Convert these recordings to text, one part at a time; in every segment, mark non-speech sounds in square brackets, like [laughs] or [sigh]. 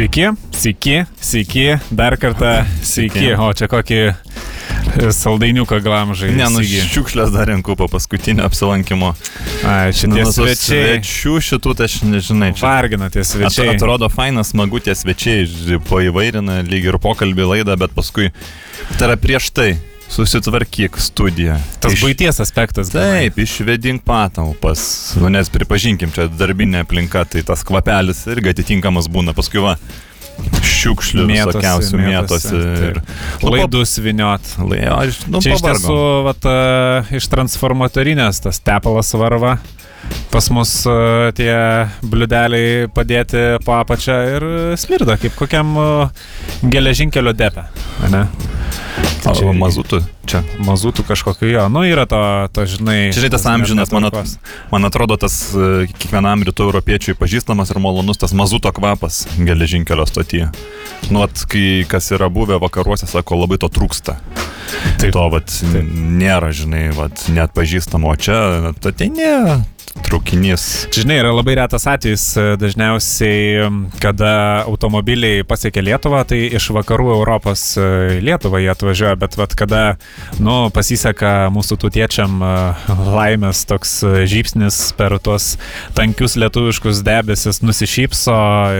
Sveiki, sveiki, sveiki, dar kartą sveiki. O čia kokį saldainiuką glamžai. Ne, nu šiukšlės dar renku po paskutinio apsilankimo. Ai, šitie Nu, svečiai. Svečių šitų tai aš nežinai. Čia Vargina tie At, svečiai. atrodo fainas, smagu tie svečiai, paįvairina lyg ir pokalbį laidą, bet paskui tai yra prieš tai. Susitvarkyk studiją. Tas Iš- būties aspektas. Taip, išvedink patalpas. Nu, nes pripažinkim, čia darbinė aplinka, tai tas kvapelis irgi atitinkamas būna. Paskui va, šiukšlių visokiausių mėtosi. Ir, nu, Laidus viniot. Lai, aš, nu, Čia iš pavargom. tiesų vat, e, iš transformatorinės tas tepalas varva. Pas mus e, tie bliudeliai padėti po apačią ir smirda, kaip kokiam e, geležinkelio depe. ane? Tai čia- o mazutų čia. Mazutų kažkokio jo. Nu, yra to, to žinai. Čia žinai, tas amžinas, man, at, man atrodo, tas e, kiekvienam rytų europiečiui pažįstamas ir malonus tas mazuto kvapas geležinkelio stotyje. Nu, at, kai kas yra buvę vakaruose, sako, labai to trūksta. Taip. To, vat, nėra, žinai, vat, net pažįstamo, čia, tai ne, traukinys. Žinai, yra labai retas atvejis, e, dažniausiai, kada automobiliai pasiekia Lietuvą, tai iš vakarų Europos e, Lietuvą jie atvažiuoja, bet vat, kada, nu, pasiseka mūsų tutiečiam e, laimės toks žybsnis per tuos tankius lietuviškus debesis nusišypso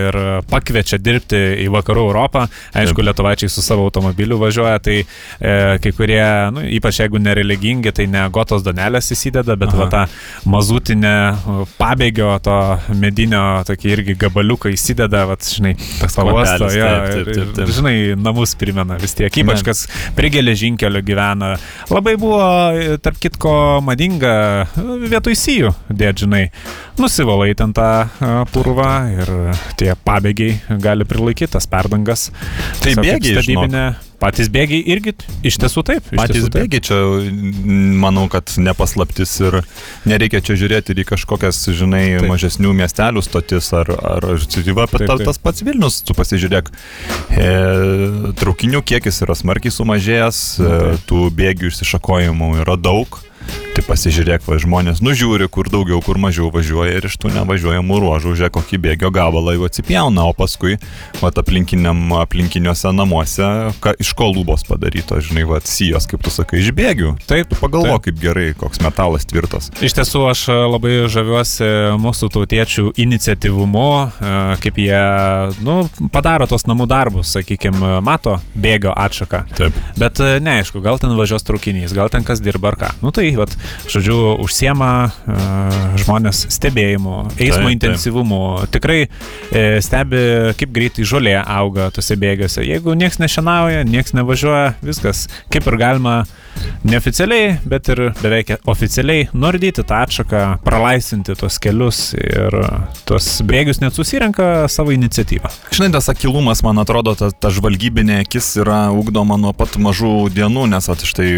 ir pakviečia dirbti į vakarų Europą, aišku, Taip. lietuvaičiai su savo automobiliu važiuoja, tai e, kai kurie, nu, ypač jeigu nereligingi, tai ne gotos donelės įsideda, bet Aha. va tą mazutinę pabėgio to medinio tokį irgi gabaliuką įsideda, va, žinai, pauosto, kvapelis, jo, taip, taip, taip, taip. žinai, namus primena vis tiek, ypač kas prie geležinkelio gyvena. Labai buvo, tarp kitko, madinga vietoj sijų, dėt, žinai, nusivalai ten tą purvą ir tie pabėgiai gali prilaikyti tas perdangas. Tai bėgiai, žinok. Patys bėgiai irgi iš tiesų taip. iš Patys tiesų taip. bėgiai čia, manau, kad nepaslaptis ir nereikia čia žiūrėti ir į kažkokias, žinai, Taip. mažesnių miestelių stotis ar, ar va, Taip, ta, taip. tas pats Vilnius, tu pasižiūrėk, e, traukinių kiekis yra smarkiai sumažėjęs, e, tų bėgių išsišakojimų yra daug. Tai pasižiūrėk, va, žmonės nužiūri, kur daugiau, kur mažiau važiuoja ir iš tų nevažiuojamų ruožų, žiūrėk, kokį bėgio gabalą jau atsipjauna, o paskui, va, aplinkiniam, aplinkiniuose namuose, ką, iš ko lubos padaryto, žinai, va, sijos, kaip tu sakai, iš bėgių. Taip, Tu pagalvok, kaip gerai, koks metalas tvirtas. Iš tiesų aš e, labai žaviuosi mūsų tautiečių iniciatyvumu, e, kaip jie nu, padaro tos namų darbus, sakykime, mato bėgio atšaką. Taip. Bet e, neaišku, gal ten važiuos traukinys, gal ten kas dirba ar ką. Nu tai, vat, žodžiu, užsiema uh, žmonės stebėjimu, eismo Taip, taip. intensyvumu. Tikrai e, stebi, kaip greitai žolė auga tose bėgiuose. Jeigu niekas nešienauja, niekas nevažiuoja, viskas kaip ir galima neoficialiai, bet ir beveik oficialiai nordyti tą atšaką, pralaisinti tos kelius ir tos bėgius net susirenka savo iniciatyvą. Žinai, tas akilumas, man atrodo, ta, ta žvalgybinė akis yra ugdoma nuo pat mažų dienų, nes at, štai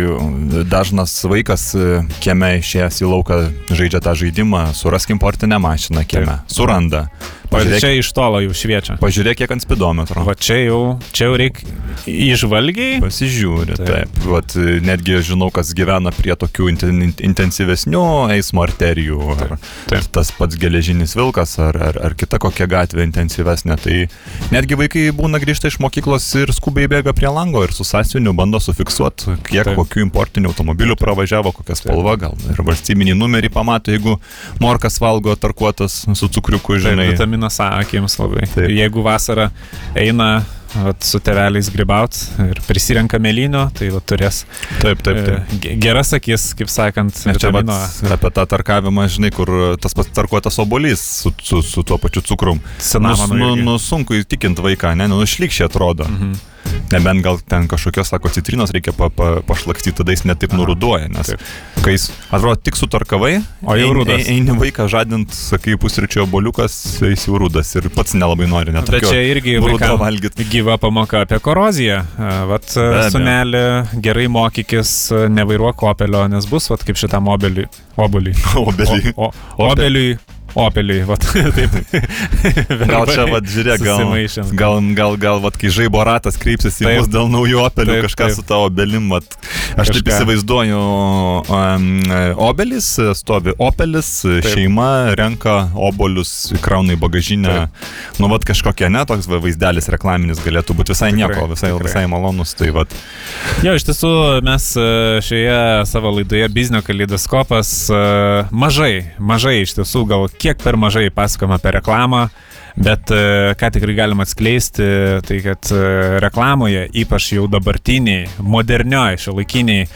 dažnas vaikas e, kieme išėjęs į lauką žaidžia tą žaidimą, suraskim portinę mašiną kieme. Suranda. Pažiūrėk, čia iš tolo jau šviečia. pažiūrėk kiek ant spidometro. Va čia jau, čia jau reikia išvalgiai. Pasižiūri, Taip. taip. taip. Vat, netgi žinau, kas gyvena prie tokių inten, intensyvesnių eismo arterijų. Ar, taip. ar tas pats geležinis vilkas, ar, ar, ar kita kokia gatvė intensyvesnė. Tai netgi vaikai būna grįžta iš mokyklos ir skubiai bėga prie lango ir su sąsiuviniu bando sufiksuoti, kiek Taip. taip. kokių importinių automobilių pravažiavo, kokia spalva gal. Ir valstybinį numerį pamato, jeigu morkas valgo tarkuotas su cukriuku, Taip, žinai. vitaminas A akims labai. Taip. Jeigu vasarą eina vat, su teveliais gribaut ir prisirenka mėlynio, tai vat, turės taip, taip. taip. e, ge- geras akis, kaip sakant, Ir čia vat, apie tą tarkavimą, žinai, kur tas pats tarkuotas obolys su, su, su tuo pačiu cukrum. Cinamonu nu, irgi. nu, sunku įtikinti vaiką, ne, nu, šlikščiai atrodo. Mhm. Nebent gal ten kažkokios, sako, citrinos reikia pa, pa, pašlakstyti, tada jis netaip nuruduoja, nes taip. kai jis, atrodo, tik sutarkavai, O jau rudas. ein- Eini vaiką žadint, sakai, pusryčio oboliukas, jis jau rudas ir pats nelabai nori net. Bet čia irgi rudo vaikam valgyt. gyva pamoka apie koroziją. Vat, sunelį, gerai mokykis, nevairuok opelio, nes bus, vat, kaip šitam obeliui. [laughs] Obeliui. Obelį. O, o, obeliui Opeliui, va, [laughs] taip. Gal čia, vad, žiūrėk, gal, gal, gal, gal, vad, kai žaibo ratas kreipsis į Taip. mus dėl naujų opelių, Taip, kažką taip. su tavo obelim, vat. Aš taip Kažką. įsivaizduoju, um, obelis, stovi opelis, šeima renka obolius, krauna į bagažinę. Nu, vad, kažkokia, ne, toks va, vaizdelis reklaminis galėtų būti visai Tikrai, nieko, visai, tikrai. visai malonus. Tai, vad, Jo, iš tiesų mes e, šioje savo laidoje Biznio kaleidoskopas e, mažai, mažai iš tiesų, gal kiek per mažai pasakoma apie reklamą. Bet e, ką tikrai galima atskleisti, tai kad e, reklamoje, ypač jau dabartiniai, modernioji, šiuolaikiniai,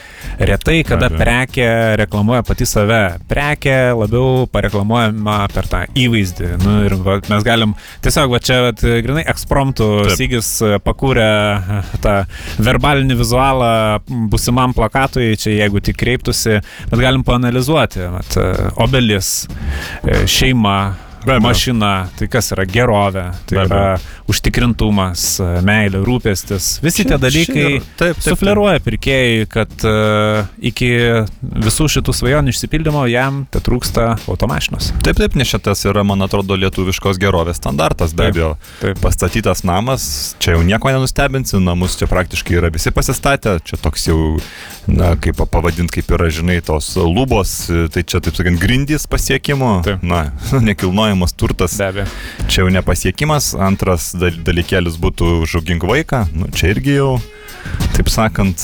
retai kada prekė reklamuoja pati save. Prekė labiau pareklamuojama per tą įvaizdį. Nu, ir va, mes galim tiesiog, va čia, va, grinai, ekspromptų Taip. Sygis e, pakūrė tą verbalinį vizualą busimam plakatui, čia jeigu tik kreiptųsi, bet galim paanalizuoti. Vat, obelis, šeima, Be mašina, tai kas yra gerovė, tai Be yra užtikrintumas, meilė, rūpestis. Visi tie Čia- dalykai yra- taip, taip, sufleruoja pirkėjai, kad uh, iki visų šitų svajonių išsipildymo jam te trūksta automašinos. Taip, taip, nes šitas yra, man atrodo, lietuviškos gerovės standartas, be abejo. Pastatytas namas, čia jau nieko nenustebinsi, namus čia praktiškai yra visi pasistatę, čia toks jau, na, kaip pavadinti, kaip yra, žinai, tos lubos, tai čia, taip sakant, grindys pasiekimo, Taip. na, [laughs] nekilnojamas turtas, Be abejo. čia jau nepasiekimas, antras dal- dalykėlis būtų užaugink vaiką, nu, čia irgi jau, taip sakant,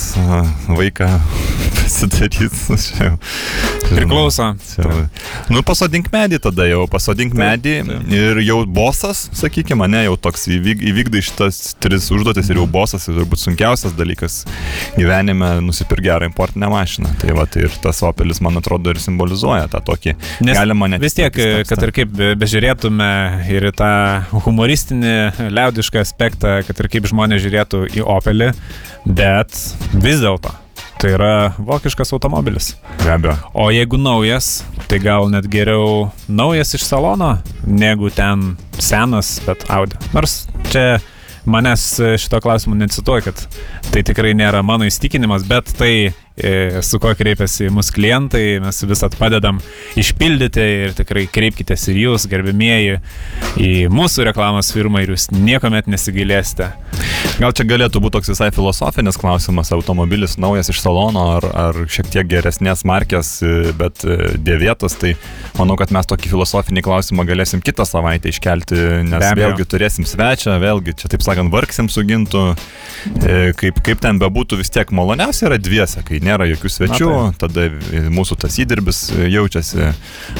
vaiką pasidarys, nu, čia. Priklauso. Čia- Nu, pasodink medį tada jau, pasodink Taip, medį taip. ir jau bosas, sakykime, mane jau toks įvyk, įvykdai šitas tris užduotis ir jau bosas, tai turbūt sunkiausias dalykas gyvenime nusipirkti gerą importinę mašiną. Tai va, tai ir tas opelis, man atrodo, ir simbolizuoja tą tokį. Nes galima net vis tiek, kad ir kaip be- bežiūrėtume ir tą humoristinį, liaudišką aspektą, kad ir kaip žmonės žiūrėtų į Opelį, bet vis dėlto. Tai yra vokiškas automobilis. Be abejo. O jeigu naujas, tai gal net geriau naujas iš salono, negu ten senas, bet Audi. Nors čia manęs šito klausimu necituoja, kad tai tikrai nėra mano įstikinimas, bet tai su kuo kreipiasi mūsų klientai, mes visat padedam išpildyti ir tikrai kreipkitės ir jūs, gerbimieji, į mūsų reklamos firmą ir jūs niekuomet nesigailėsite. Gal čia galėtų būti toks visai filosofinis klausimas, automobilis naujas iš salono ar, ar šiek tiek geresnės markės, e, bet e, dėvėtas, tai manau, kad mes tokį filosofinį klausimą galėsim kitą savaitę iškelti, nes vėlgi turėsim svečią, vėlgi čia taip sakant, vargsim su gintu, e, kaip, kaip ten bebūtų vis tiek maloniausia yra dviese, kai nėra jokių svečių, Na, tada e, mūsų tas įdirbis e, jaučiasi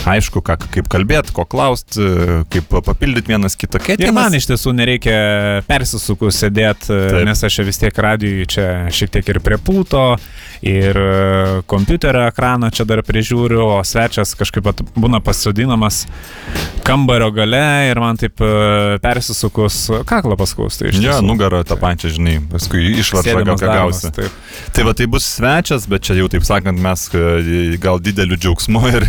aišku, ką, kaip kalbėti, ko klausti, kaip papildyti vienas kitą. Kai Ir man iš tiesų nereikia persisukus sėdėti, nes aš vis tiek radijui čia šiek tiek ir prie pulto, ir e, kompiuterio ekraną čia dar prižiūriu, o svečias kažkaip būna pasodinamas kambario gale ir man taip e, persisukus kaklą paskausti. Iš Ja, nugarą tą pačią, žinai, paskui išvaržą gal ką gausi. taip. Tai va, tai bus svečias, bet čia jau taip sakant, mes e, gal dideliu džiaugsmu [laughs] ir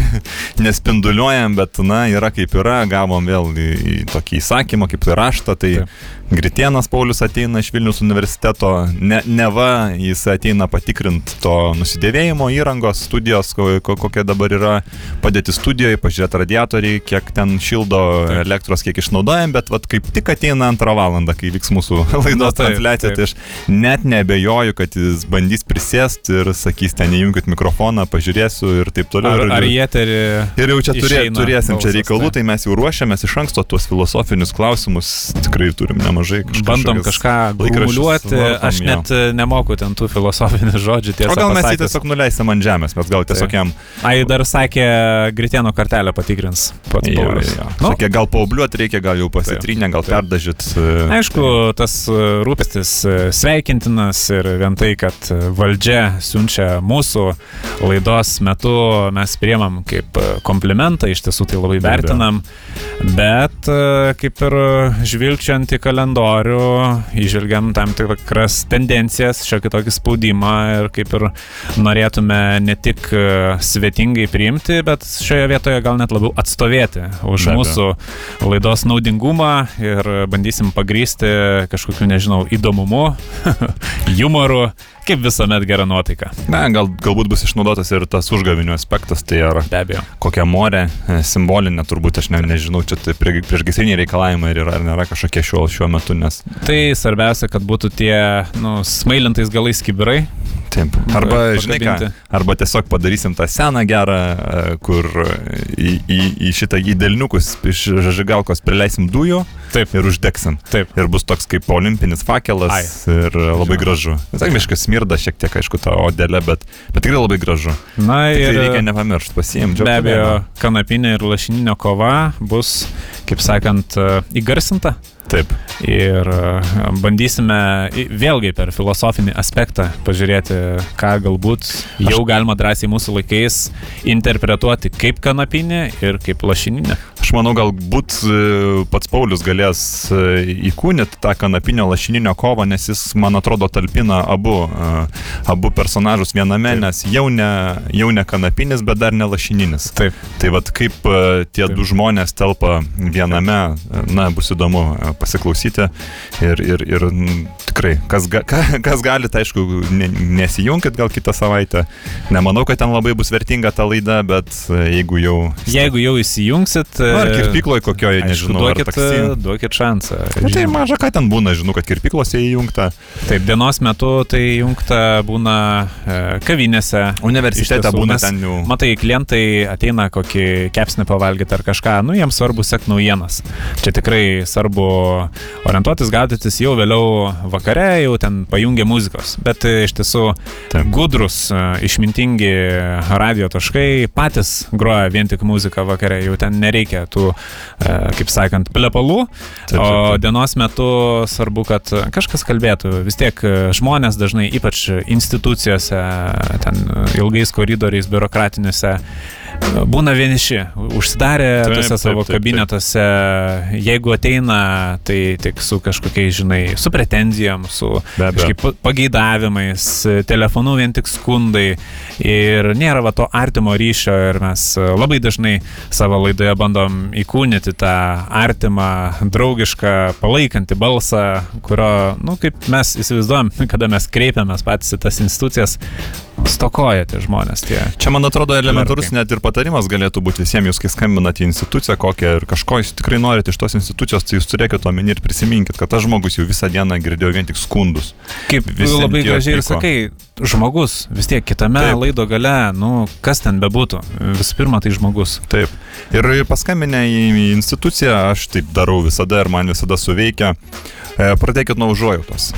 nespinduliuojam, bet, na, yra kaip yra, gavom vėl į, į tokį įsakymą, kaip į raštą, tai Taip. Gritienas Paulius ateina iš Vilnius universiteto, ne, neva jis ateina patikrinti to nusidėvėjimo įrangos, studijos, ko, ko, kokia dabar yra padėti studijoje, pažiūrėti radiatoriai, kiek ten šildo Taip. elektros, kiek išnaudojam, bet vat, kaip tik ateina antrą valandą, kai vyks mūsų [laughs] laidos taip, transliacija, tai aš net nebejoju, kad jis bandys prisėsti ir sakys, ten įjungit mikrofoną, pažiūrėsiu ir taip toliau. Ar, ar į eterį Ir jau čia turė, turėsim čia balsas, reikalų, taip. tai mes jau ruošiamės iš anksto tuos filosofinius klausimus, tikrai turim nemažai kažką. Bandom kažką gumuliuoti, aš net e, nemoku ten tų filosofinių [laughs] žodžių O gal mes jį pasakius. tiesiog nuleisim ant žemės, mes gal tiesiog Taip. jam... Ai, dar sakė, Gritieno kartelę patikrins pats Jo, Paulius. jo. Nu, Sakė, gal paubliuoti reikia, gal jau pasitrynę, gal Taip. perdažyt. Aišku, tas e, rūpestis e, sveikintinas ir vien tai, kad e, valdžia siunčia mūsų laidos metu, mes priemam kaip e, komplimentą, iš tiesų tai labai vertinam, bet e, kaip ir žvilgčiant į kalendorių, išvelgiam tam tikras tendencijas, šiokį tokį spaudimą ir kaip ir norėtume ne tik e, svetingai priimti, bet šioje vietoje gal net labiau atstovėti už Be mūsų laidos naudingumą ir bandysim pagrysti kažkokiu, nežinau, įdomumu, [laughs] humoru kaip visuomet gera nuotaika. Na, gal, galbūt bus išnaudotas ir tas užgavinių aspektas, tai ar Be abejo. kokia morė, e, simbolinė, turbūt aš ne, nežinau, čia tai prie- priešgaisriniai reikalavimai ir yra, ar nėra kažkokie šiuo, šiuo metu, nes Tai svarbiausia, kad būtų tie, nu, smailintais galais kibirai. Taip. Arba, žinai ką, arba tiesiog padarysim tą seną gerą, e, kur į, į, į šitą į delniukus iš žažigalkos prileisim dujų Taip, ir uždegsim. taip. Ir bus toks kaip olimpinis fakelas Ai. ir labai Jo. gražu. Sakmiškas smirda šiek tiek, aišku, tą odelę, bet, bet tikrai labai gražu. Na Ir ir tai reikia nepamiršti, pasiimti. be abejo, kanapinė ir lašininio kova bus, kaip sakant, e, įgarsinta. Taip. Ir e, bandysime vėlgi per filosofinį aspektą pažiūrėti, ką galbūt jau galima drąsiai mūsų laikais interpretuoti kaip kanapinė ir kaip lašininė. Aš manau, galbūt e, pats Paulius galės e, įkūnyti tą kanapinio lašininio kovą, nes jis, man atrodo, talpina abu, e, abu personažus viename, Taip. nes jau ne, jau ne kanapinis, bet dar ne lašininis. Taip. Tai vad kaip tie Taip. du žmonės telpa viename, na, bus įdomu pasiklausyti ir, ir, ir tikrai, kas, ga, ka- kas gali, tai aišku, ne, nesijunkit gal kitą savaitę. Nemanau, kad ten labai bus vertinga ta laida, bet e, jeigu jau... Jeigu jau įsijungsit, Nu, ar e, kirpykloje kokioje, aišku, nežinau, ar duokit, e, duokit šansą. Nu, tai maža ką ten būna, žinau, kad kirpyklose įjungta. Taip, dienos metu tai jungta būna e, kavinėse. Universitete būna nes ten jau. Matai, klientai ateina kokį kepsnį pavalgyti ar kažką, nu jiems svarbu sekti naujienas. Čia tikrai svarbu orientuotis, gaudytis jau vėliau vakare, jau ten pajungia muzikos. Bet e, iš tiesų Taip. gudrus, e, išmintingi radio taškai patys groja vien tik muziką vakare, jau ten nereikia tų, e, kaip sakant, plepalų. Taip, O taip, taip. dienos metu svarbu, kad kažkas kalbėtų. Vis tiek žmonės dažnai, ypač institucijose, ten ilgais koridoriais, biurokratiniuose, e, būna vieniši, užsidarę Taip, taip, savo taip, taip. kabinetuose. Jeigu ateina, tai tik su kažkokiais, žinai, su pretenzijom, su kažkaip pa- pageidavimais, telefonu vien tik skundai ir nėra va to artimo ryšio ir mes labai dažnai savo laidoje bandom įkūnyti tą artimą, draugišką, palaikantį balsą, kurio, na, nu, kaip mes įsivaizduojam, [laughs] kada mes kreipiamės patys į tas institucijas, stokoja tie žmonės. Tie. Čia, man atrodo, elementarus Klerkai. net ir patarimas galėtų būti visiems jūs, kai skambinate į instituciją kokią ir kažko jūs tikrai norite iš tos institucijos, tai jūs turėkite omeny ir prisiminkit, kad tas žmogus jau visą dieną girdėjo vien tik skundus. Kaip Visiem labai gražiai ir sakai, žmogus vis tiek kitame Taip. Laido gale, nu, kas ten bebūtų, visų pirma, tai žmogus. Taip. Ir paskambinę į į instituciją, aš taip darau visada ir man visada suveikia. E, Pradėkit nuo užuojautos.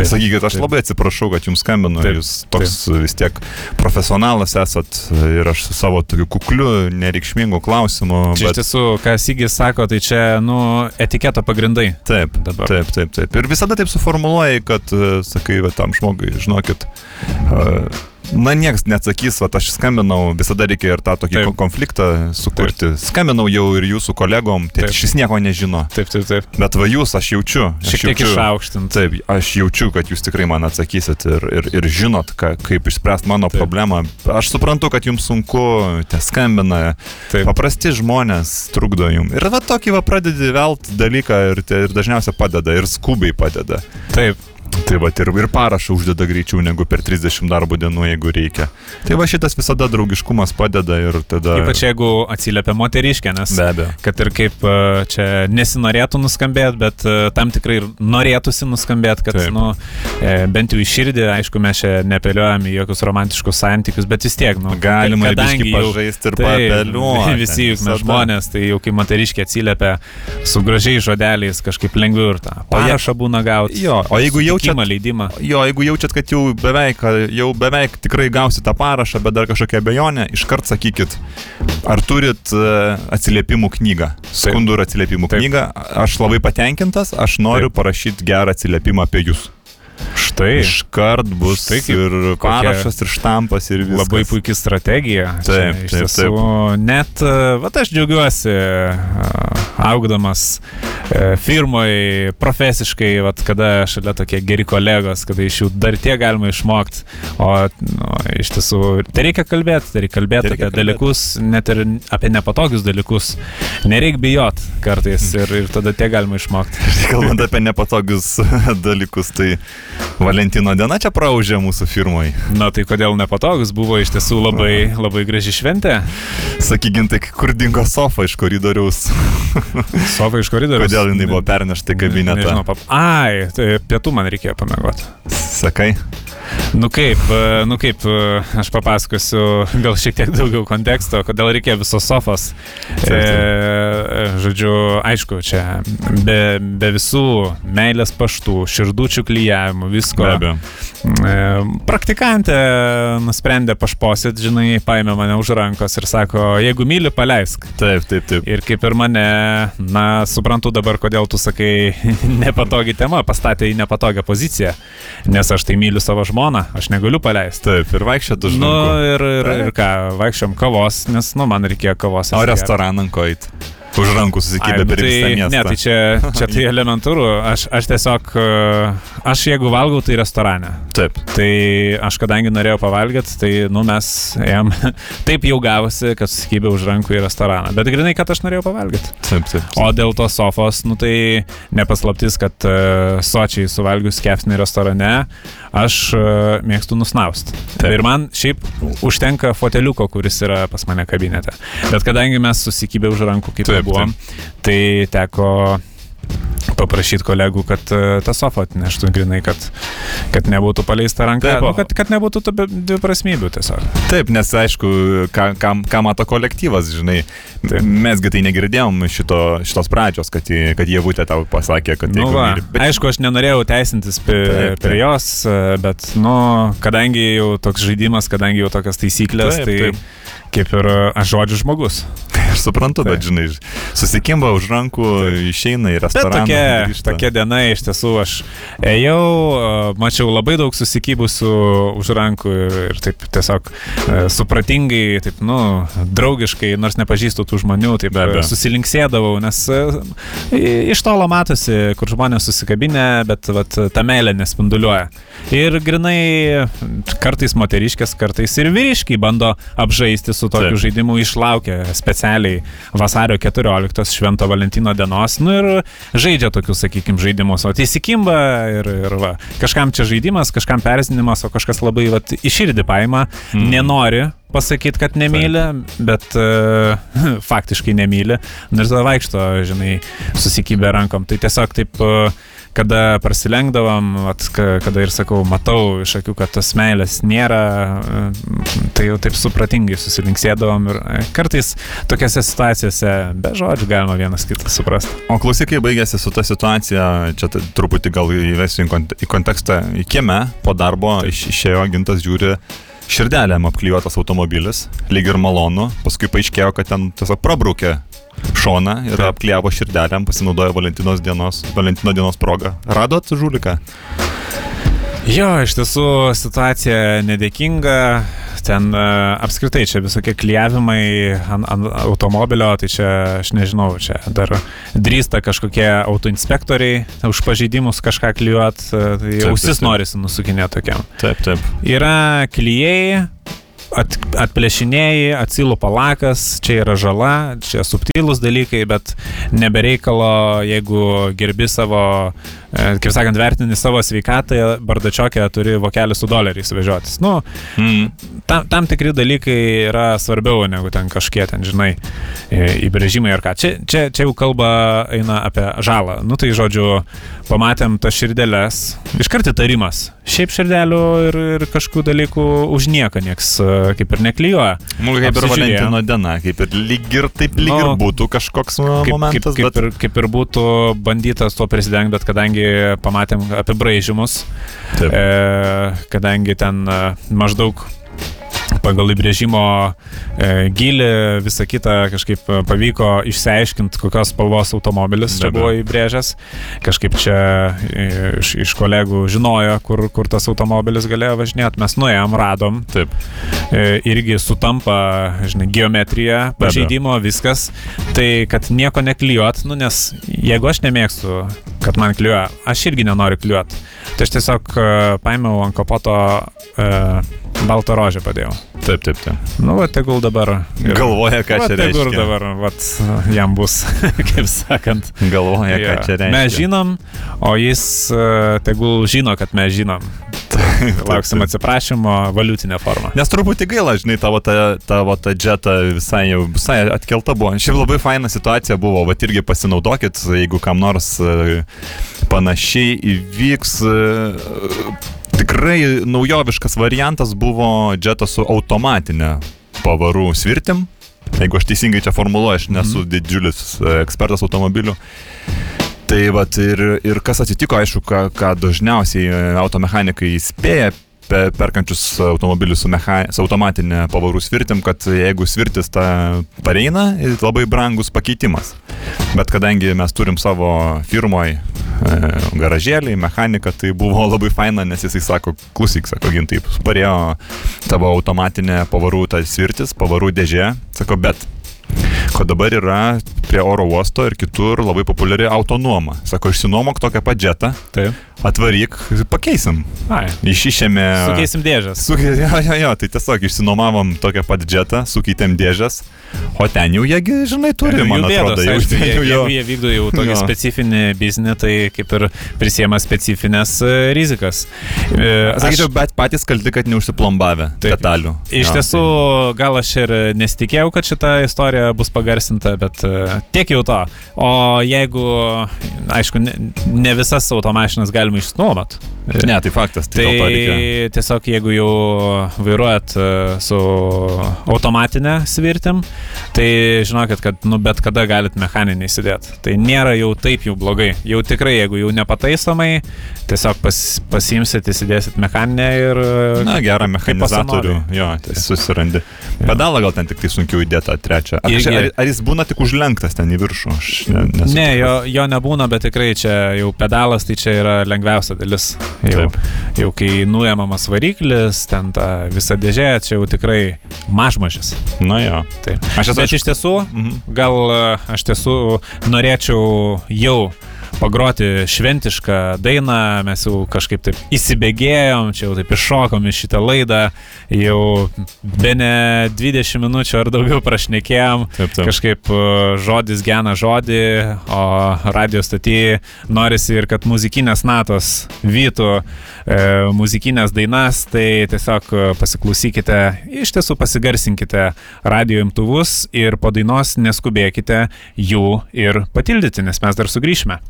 Taip, Sakykit, aš taip. labai atsiprašau, kad jums skambinu, Taip, jūs toks vis tiek profesionalas esat ir aš su savo tokiu kukliu, nereikšmingu klausimu. Čia iš tiesų, ką Sygis sako, tai čia, nu, etiketo pagrindai. Taip, dabar. taip, taip, taip. Ir visada taip suformuluoji, kad, e, sakai, va, tam žmogui, žinokit, e, na, niekas neatsakys, va, aš skambinau, visada reikia ir tą tokį Taip. ko- konfliktą sukurti. Skambinau jau ir jūsų kolegom, tai Taip. šis nieko nežino. Taip, taip, taip. Bet va jūs, aš jaučiu. Aš Šiek tiek išaukštint. Taip, aš jaučiu, kad jūs tikrai man atsakysit ir, ir, ir žinot, ka, kaip išspręsti mano Taip. Taip. problemą. Aš suprantu, kad jums sunku, te skambina, Taip. paprasti žmonės trukdo jums. Ir va tokį va pradedi velt dalyką ir, te, ir dažniausiai padeda, ir skubiai padeda. Taip. Tai va ir, ir parašą uždeda greičiau negu per 30 darbo dienų, jeigu reikia. Tai va šitas visada draugiškumas padeda ir tada... Ypač jeigu atsiliepia moteriškė, nes Be abejo. kad ir kaip e, čia nesinorėtų nuskambėti, bet e, tam tikrai ir norėtųsi nuskambėti, kad, Taip. nu, e, bent jau į širdį, aišku, mes čia nepeliuojam į jokius romantiškus santykius, bet vis tiek, nu, Galima kadangi jau- pažaisti ir papeliuoti. [laughs] Visi juk mes žmonės, tai jau kai moteriškė atsiliepia su gražiais žodeliais, kažkaip lengviau ir tą parašą būna gauti. Jo, o jeigu jaučiat- leidimą. Jo, jeigu jaučiat, kad jau beveik, jau beveik tikrai gausit tą parašą, bet dar kažkokia abejonė, iškart sakykit, ar turit e, atsiliepimų knygą, skundų ir atsiliepimų Taip. knygą. Aš labai patenkintas, aš noriu Taip. parašyti gerą atsiliepimą apie jūs. Štai. Iškart bus Štai ir parašas, ir štampas, ir viskas. Labai puikia strategija. Taip, taip, tiesų, Net, va, aš džiaugiuosi augdamas e, firmoje profesiškai, va, kada šalia tokie geri kolegos, kada iš jų dar tiek galima išmokti. O nu, iš tiesų, tai reikia kalbėti, tai reikia kalbėti Tai apie dalykus, net ir apie nepatogius dalykus. Nereikia bijot kartais ir, ir tada tiek galima išmokti. Kalbant apie nepatogius [laughs] dalykus, tai Valentino diena čia praužė mūsų firmai. Na tai kodėl nepatogus, buvo iš tiesų labai, labai graži šventė. Sakykint, tai kur dingo sofa iš koridoriaus. [laughs] Sofa iš koridoriaus. Kodėl jinai buvo pernešta į kabinetą? Nežinau, pap... Ai, tai pietų man reikėjo pamėgoti. Sakai? Nu kaip, e, nu kaip, e, aš papasakosiu gal šiek tiek daugiau konteksto, kodėl reikia visos sofos. Taip, E, žodžiu, aišku, čia be, be visų meilės paštų, širdučių klyjavimų, visko. Be abejo. E, praktikantė nusprendė pašposit, žinai, paėmė mane už rankos ir sako, jeigu myli, paleisk. Taip, taip, taip. Ir kaip ir mane, na, suprantu dabar, kodėl tu sakai [laughs] nepatogi tema, pastatė į nepatogią poziciją, nes aš tai myliu savo žmoną, aš negaliu paleisti. Taip, ir vaikščiat už Nu ir, ir, ir ką, vaikščiom kavos, nes, nu, man reikėjo kavos. O restoraną koit. Už rankų susikibę nu per visą tai, miestą. ne, tai čia, čia tai [laughs] elementaru. Aš, aš tiesiog, e, aš jeigu valgau, tai restorane. Taip. Tai aš kadangi norėjau pavalgyti, tai, nu, mes ėjom, [laughs] taip jau gavosi, kad susikibė už rankų į restoraną. Bet grinai, kad aš norėjau pavalgyti. Taip, taip. O dėl tos sofos, nu tai nepaslaptis, kad uh, sočiai suvalgius kefnį restorane, aš uh, mėgstu nusnaust. Taip. Ir man šiaip užtenka foteliuko, kuris yra pas mane kabinete. Bet kadangi mes susikibę už rankų kaip Taip, ir buvom, tai teko paprašyti kolegų, kad uh, tą sofą atneštų grinai, kad, kad nebūtų paleista ranka, Taip, nu, kad, kad nebūtų tų dviprasmybių tiesiog. Taip, nes aišku, ką, ką, ką mato kolektyvas, žinai, Taip. mesgi tai negirdėjom šito, šitos pradžios, kad, kad jie būtent tau pasakė, kad Nu jeigu va, myli- bet- Aišku, aš nenorėjau teisintis prie, Taip, prie jos, e, bet, nu, kadangi jau toks žaidimas, kadangi jau tokias taisyklės, Taip, tai taip. kaip ir e, aš žodžiu žmogus. [laughs] Aš suprantu, bet Taip. žinai, susikimba už rankų, išeina į Bet restoraną. Tokia, tokia diena iš tiesų aš ėjau, mačiau labai daug susikybusių už rankų ir, ir taip tiesiog e, supratingai, taip, nu, draugiškai, nors nepažįstu tų žmonių, taip Be abejo. susilinksėdavau, nes e, iš tolo matosi, kur žmonės susikabinę, bet vat, ta meilė nespinduliuoja. Ir grinai kartais moteriškės, kartais ir vyriškiai bando apžaisti su tokiu Taip. žaidimu, išlaukia specialiai vasario 14 švento Valentino dienos, nu ir žaidžia tokius, sakykime, žaidimus, o tai įsikimba ir, ir va, kažkam čia žaidimas, kažkam perzinimas, o kažkas labai va, iširdį paima, mm. nenori pasakyti, kad nemyli, bet uh, [laughs] faktiškai nemyli. Nu ir tada vaikšto, žinai, susikibę rankom. Tai tiesiog taip, uh, kada prasilenkdavom, ka- kada ir sakau, matau iš akių, kad tos meilės nėra, uh, tai jau taip supratingai susilinksėdavom ir uh, kartais tokiose situacijose be žodžių galima vienas kitą suprasti. O klausykai baigėsi su ta situacija, čia truputį gal įvesiu į kont- į kontekstą, į kiemę po darbo iš, išėjo gintas žiūri. Širdelėm apklijuotas automobilis, lyg ir malonu, paskui paaiškėjo, kad ten tiesiog prabraukė šoną ir apklijavo širdelėm, pasinaudojo Valentinos dienos, Valentino dienos progą. Radot žuliką? Jo, iš tiesų situacija nedėkinga. Ten uh, apskritai čia visokie klyjavimai ant, ant automobilio, tai čia aš nežinau, čia dar drįsta kažkokie autoinspektoriai už pažeidimus kažką klyjuot, uh, tai Taip, ausis taip, taip. norisi nusukinėti tokiam. Taip, taip. Yra klyjei, at, atplėšinėjai, atsilupa lakas, čia yra žala, čia subtilūs dalykai, bet nebereikalo, jeigu gerbi savo, e, kaip sakant, vertini savo sveikatą, bardačiokę turi vokelį su doleriais vežiotis. Nu, Mm. tam, tam tikri dalykai yra svarbiau negu ten kažkiek ten, žinai, e, įbrėžimai ar ką. Čia, čia, čia jau kalba eina apie žalą. Nu tai žodžiu, pamatėm tas širdelės, iškart įtarimas. Šiaip širdelių ir, ir kažkokių dalykų už nieką nieks e, kaip ir neklyjuoja. Nu, kaip ir. Valentino diena, kaip ir lyg ir taip lyg Nu, ir būtų kažkoks Kaip, kaip, momentas, kaip, bet ir, kaip ir būtų bandytas tuo prisidengti, bet kadangi pamatėm apibraižimus, e, kadangi ten e, maždaug pagal įbrėžimo e, gilį, visą kitą kažkaip e, pavyko išsiaiškinti, kokios spalvos automobilis čia buvo įbrėžęs. Kažkaip čia e, iš, iš kolegų žinojo, kur, kur tas automobilis galėjo važinėti. Mes nuėjom, radom. Taip. E, irgi sutampa, žinai, geometrija, pažeidimo, viskas. Tai kad nieko neklijuot, nu nes jeigu aš nemėgstu, kad man klijuoja, aš irgi nenoriu klijuot. Tai aš tiesiog e, paėmiau ant kapoto e, baltą rožę padėjau. Taip, taip, taip. Nu, va, tegul dabar. ir- Galvoja, ką Va, čia tegul reiškia. dabar, vat, jam bus, [laughs] kaip sakant. Galvoja, ką Jo. čia reiškia. Mes žinom, o jis uh, tegul žino, kad mes žinom. [laughs] Lauksim atsiprašymo valiutinę formą. Nes truputį gaila, žinai, tavo ta, tavo ta džeta visai jau visai atkelta buvo. Šiaip labai faina situacija buvo, va irgi pasinaudokit, jeigu kam nors e, panašiai įvyks. Tikrai naujoviškas variantas buvo džetas su automatinė pavarų svirtim. Jeigu aš teisingai čia formuluoju, aš nesu didžiulis e, ekspertas automobilių. Tai vat ir, ir kas atsitiko, aišku, ką, ką dažniausiai e, automechanikai įspėja pe- perkančius automobilius su, mecha, su automatinė pavarų svirtim, kad jeigu svirtis ta pareina, labai brangus pakeitimas. Bet kadangi mes turim savo firmoje garažėlį, mechaniką, tai buvo labai faina, nes jisai sako, klausyk, sako, gin taip, parėjo tavo automatinė pavarų ta svirtis, pavarų dėžė, sako, bet kad dabar yra prie oro uosto ir kitur labai populiari autonuoma. Sako, išsinuomok tokią padžetą, Taip. Atvaryk, pakeisim. Ai. Išišėme. Sukeisim dėžės. Su, jo, jo, jo, tai tiesiog išsinuomavom tokią pat džetą, sukeitėm dėžes, o ten jau jiegi, žinai, turi, man atrodo, bėdos, jau, aišku, jie, jau, jeigu jie vykdo jau tokį Jo. specifinį biznį, tai kaip ir prisiema specifines e, rizikas. E, aš- Sakyčiau, bet patys kalti, kad neužsiplombavę Taip. detalių. Iš Jo, tiesų, gal aš ir nesitikėjau, kad šita istorija bus pagarsinta, bet e, tiek jau to. O jeigu, aišku, ne, ne visas automašinas galima valmis noomad. Ne, tai faktas, tai, Tai tiesiog jeigu jau vairuojat e, su automatinė svirtim, tai žinokit, kad nu, bet kada galit mechaninį įsidėti. Tai nėra jau taip jau blogai. Jau tikrai, jeigu jau nepataisomai, tiesiog pas, pasimsit, įsidėsit mechaninę ir... e, Na, gerą mechanizatorių, jo, tai susirandi. Pedalą gal ten tik tai sunkiau įdėti tą trečią. Ar, Irgi- ar, ar jis būna tik užlenktas ten į viršų? Aš ne, nesu Ne, jo, jo nebūna, bet tikrai čia jau pedalas, tai čia yra lengviausia dalis. Jau, Taip. jau kai nuėmamas variklis, ten ta visa dėžė, čia jau tikrai mažmažis. Na jo. Taip. Aš esu Bet iš tiesų, Mhm. gal e, aš tiesų norėčiau jau pagroti šventišką dainą, mes jau kažkaip taip įsibėgėjom, čia jau taip iššokom į šitą laidą, jau be ne 20 minučių ar daugiau prašnekėjom, Taip, taip. kažkaip e, žodis gena žodį, o radio stotyje norisi ir kad muzikinės natos vytų e, muzikinės dainas, tai tiesiog e, pasiklausykite, iš tiesų pasigarsinkite radio imtuvus ir po dainos neskubėkite jų ir patildyti, nes mes dar sugrįšime.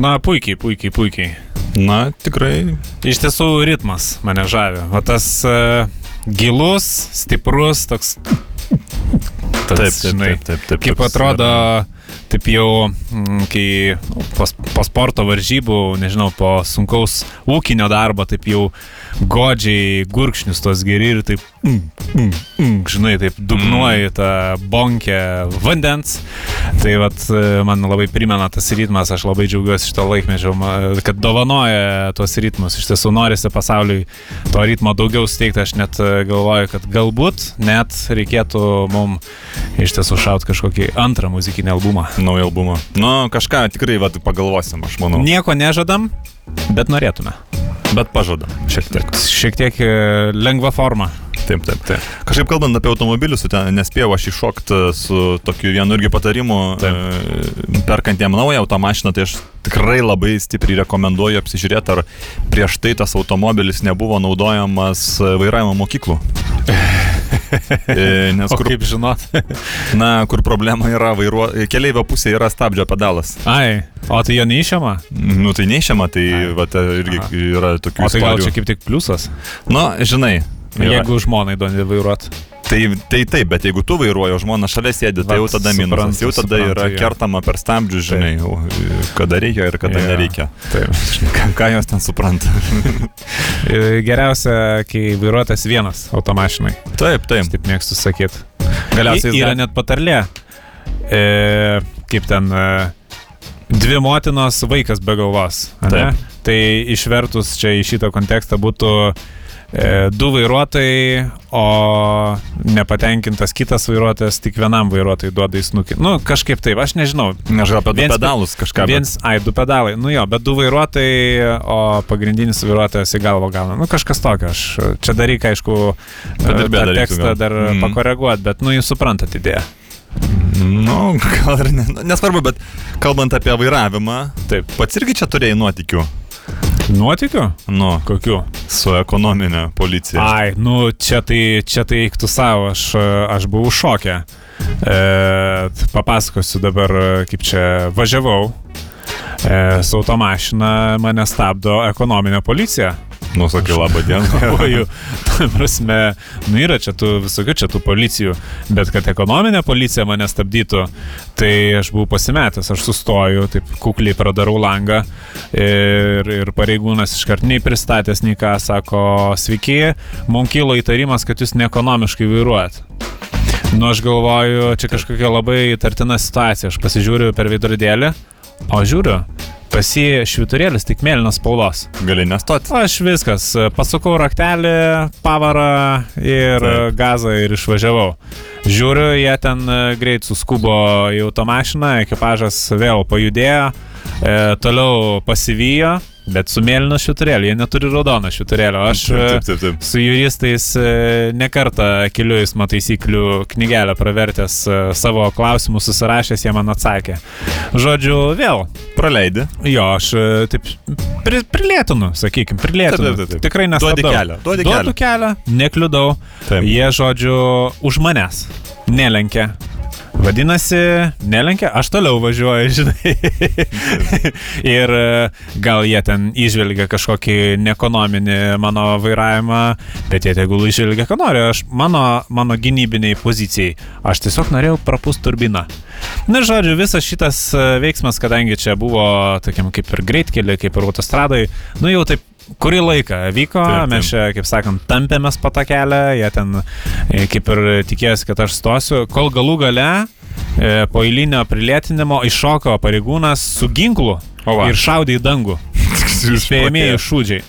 Na, puikiai, puikiai, puikiai. Na, tikrai. Iš tiesų ritmas mane žavi. O tas uh, gilus, stiprus, toks... Taip, taip, žinai, taip, taip, taip. Kaip toks atrodo, yra- taip jau, mm, kai nu, po, po sporto varžybų, nežinau, po sunkaus ūkinio darbo, taip jau godžiai gurkšnius tos geri ir taip, mm, mm, mm, žinai, taip dugnuoji tą bonkę vandens. Tai vat, e, man labai primena tas ritmas, aš labai džiaugiuosi šito laikmečio, kad dovanoja tuos ritmus. Iš tiesų norisi pasauliui to ritmo daugiau steigti, aš net e, galvoju, kad galbūt net reikėtų mums iš tiesų šaut kažkokį antrą muzikinį albumą. Naują albumą. Nu, kažką tikrai vat, pagalvosim, aš manau. Nieko nežadam, bet norėtume. Bet pažadam, šiek tiek. Šiek tiek e, lengva forma. Taip, taip, taip. Kažkaip kalbant apie automobilius, ten nespėjau aš iššokti su tokiu vienu irgi patarimu, e, perkant jam naują automašiną, tai aš tikrai labai stipriai rekomenduoju apsižiūrėti, ar prieš tai tas automobilis nebuvo naudojamas e, vairavimo mokyklų. [laughs] [laughs] E, Nes kur, kaip žinot? [laughs] na, kur problema yra, vairuo... keliaivio pusėje yra stabdžio pedalas. Ai, o tai jo neišiama? Nu, tai neišiama, tai Ai. va, ta irgi Aha. yra tokių O tai gal čia kaip tik pliusas? Nu, žinai. yra. Jeigu žmonai duodi vairuoti. Tai, tai taip, bet jeigu tu vairuoji, o žmona šalia sėdi, tai jau tada minusas. Jau tada suprantu, yra jo. kertama per stabdžius, žinai, jau, kada reikia ir kada Jo. nereikia. Taip. Ką, ką jos ten supranta? [laughs] E, Geriausia, kai vairuotas vienas automašinai. taip, taip. Taip mėgstu sakyti. Galiausiai yra net patarlė. E, kaip ten. E, dvi motinos, vaikas be galvos. Tai išvertus čia į šitą kontekstą būtų e, du vairuotojai, o nepatenkintas kitas vairuotojas tik vienam vairuotojui duoda į snukį. Nu, kažkaip taip, aš nežinau. Gal apie du Viens- pedalus kažką. bet- Viens, ai, du pedalai, nu jo, bet du vairuotojai, o pagrindinis vairuotojas į galvą gauna. Nu, kažkas tokio, aš čia dar reikia, aišku, tą tekstą dar mm. pakoreguoti, bet, nu, jūs suprantate idėją. Nu, gal ir ne, nu, nesvarbu, bet kalbant apie vairavimą, Taip. pats irgi čia turėjai nuotikių. Nuotikių? Nu, Kokių? su ekonominė policija. Ai, nu, čia tai, čia tai eiktų savo, aš, aš buvau šokę. E, papasakosiu dabar, kaip čia važiavau. E, su automašina mane stabdo ekonominė policija. Nu, sakai, labą dieną. [laughs] Prasme, nu yra čia tų visokių čia tų policijų, bet kad ekonominė policija mane stabdytų, tai aš buvau pasimetęs, aš sustoju, taip kukliai pradarau langą ir, ir pareigūnas iškart nei pristatęs, nei ką sako, sveiki, mums kilo įtarimas, kad jūs neekonomiškai vairuojat. Nu, aš galvoju, čia kažkokia labai įtartina situacija, aš pasižiūriu per veidrodėlį, o žiūriu, pasi šviturėlis tik mėlynas spalvos. Gali nestoti. Aš viskas, pasukau raktelį, pavarą ir Taip. gazą ir išvažiavau. Žiūriu, jie ten e, greit suskubo į automašiną, ekipažas vėl pajudėjo, e, toliau pasivijo, bet su mėlynu šviturėliu, jie neturi raudono šviturėlio. Aš e, Taip, taip, taip. su juristais e, nekartą keliu eismo taisyklių knygelę pravertęs e, savo klausimus susirašęs, jie man atsakė. Žodžiu, vėl Praleidi. Jo, aš e, taip pri, prilėtinu, sakykime, prilėtinu. Taip, taip, taip. Tikrai Duodi nestabdau. kelią, duodi Duodu kelią, nekliudau. Taip. Jie, žodžiu, už manęs nelenkia. Vadinasi, nelenkia, aš toliau važiuoju, [laughs] žinai. ir e, gal jie ten išvelgia kažkokį neekonominį mano vairavimą, bet jie tegul išvelgia, ką nori. Aš, mano, mano gynybiniai pozicijai, aš tiesiog norėjau prapūst turbiną. Na, žodžiu, visas šitas e, veiksmas, kadangi čia buvo, tokiam kaip ir greitkeliai, kaip ir autostradai, nu jau taip kurį laiką vyko, Taip, taip. mes čia, kaip sakant, tampėmės kelią, jie ten e, kaip ir tikėjosi, kad aš stosiu, kol galų gale e, po eilinio prilėtinimo iššoko pareigūnas su ginklu ir šaudė į dangų. [laughs] Spėjamieji šūdžiai.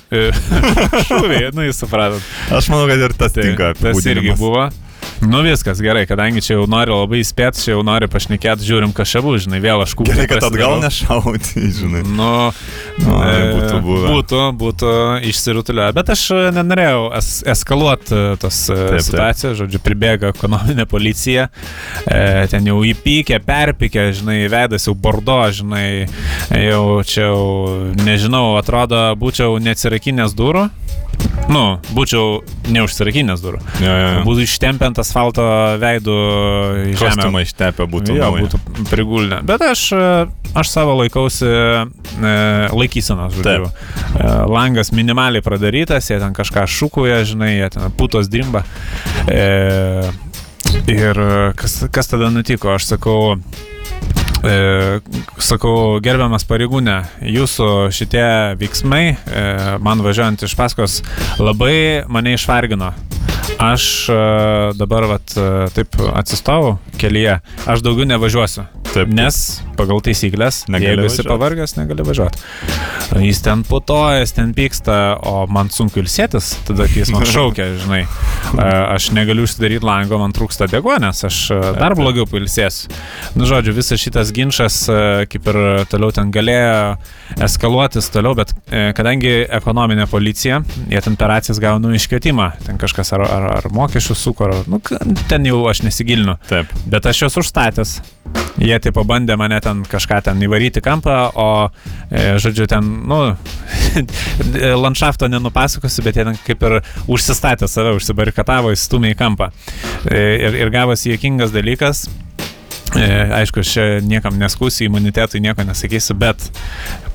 [laughs] Šūviai, nu jūs supratot. Aš manau, kad ir tas Tai, tinka. tas irgi buvo. Nu viskas gerai, kadangi čia jau noriu labai įspėti, čia jau noriu pašnekėti, žiūrim, kas čia bus, žinai, vėl aš kūkiu. Gerai, kad atgal nešauti, [laughs] žinai. Nu, Nu, e, būtų buvę. Būtų, būtų išsirutulio. Bet aš e, nenorėjau es, eskaluoti e, tos Taip, taip, taip. situacijos, žodžiu, pribėga ekonominė policija, e, ten jau įpykė, perpykė, žinai, veidas jau bordo, žinai, jau čia jau, nežinau, atrodo, būčiau neatsirakinęs durų. Nu, būčiau neužsirakinęs durų. Jo, jo, jo. Būtų ištempęs asfalto veidų į žemę. Kostiumą ištepę būtų. Jo, nauja. būtų prigulnę. Bet aš, e, aš savo laikausi e, laikysenos, žodžiu. E, langas minimaliai pradarytas, jie ten kažką šūkuoja, žinai, jie ten putos drimba. E, ir e, kas, kas tada nutiko, aš sakau, E, sakau, gerbiamas pareigūnė, jūsų šitie veiksmai, e, man važiuojant iš paskos, labai mane išvargino. Aš e, dabar vat, e, taip atsistovau kelyje, aš daugiau nevažiuosiu. Taip. Nes pagal taisyklės, jeigu esi pavargęs, negali važiuoti. Jis ten putojas, ten pyksta, o man sunku ilsėtis, tada kai jis man [laughs] šaukia, žinai. Aš negaliu užsidaryti lango, man trūksta degonės, aš dar blogiau pailsėsiu. Nu, žodžiu, visas šitas ginčas kaip ir toliau ten galėjo eskaluotis toliau, bet e, kadangi ekonominė policija, jie ten per acijas gauna iškvietimą, ten kažkas ar, ar, ar mokesčių suko, ar, nu, ten jau aš nesigilinu. Taip. Bet aš juos užstatęs. Jie tai pabandė mane ten kažką ten įvaryti kampą, o, e, žodžiu, ten, nu, [laughs] landšafto nenupasakosiu, bet jie ten kaip ir užsistatė save, užsibarikatavo, įstumė į kampą. E, ir, ir gavosi juokingas dalykas. E, aišku, aš čia niekam neskusiu, imunitetui nieko nesakysiu, bet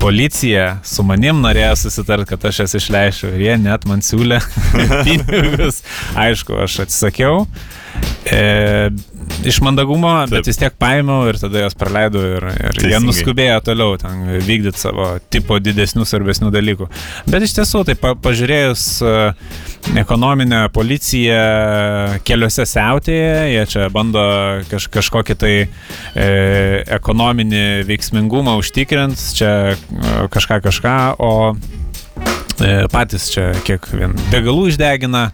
policija su manim norėjo susitarti, kad aš jas išleisiu ir jie net man siūlė [laughs] pinigus. Aišku, aš atsisakiau. E, iš mandagumo, Taip. bet vis tiek paėmiau ir tada jos praleidau ir, ir jie Teisingai. nuskubėjo toliau ten vykdyti savo tipo didesnių, svarbesnių dalykų. Bet iš tiesų, tai pa, pažiūrėjus e, ekonominę policiją keliuose siautėje, jie čia bando kaž, kažkokį tai e, ekonominį veiksmingumą užtikrinti, čia e, kažką kažką, o e, patys čia kiek vien degalų išdegina.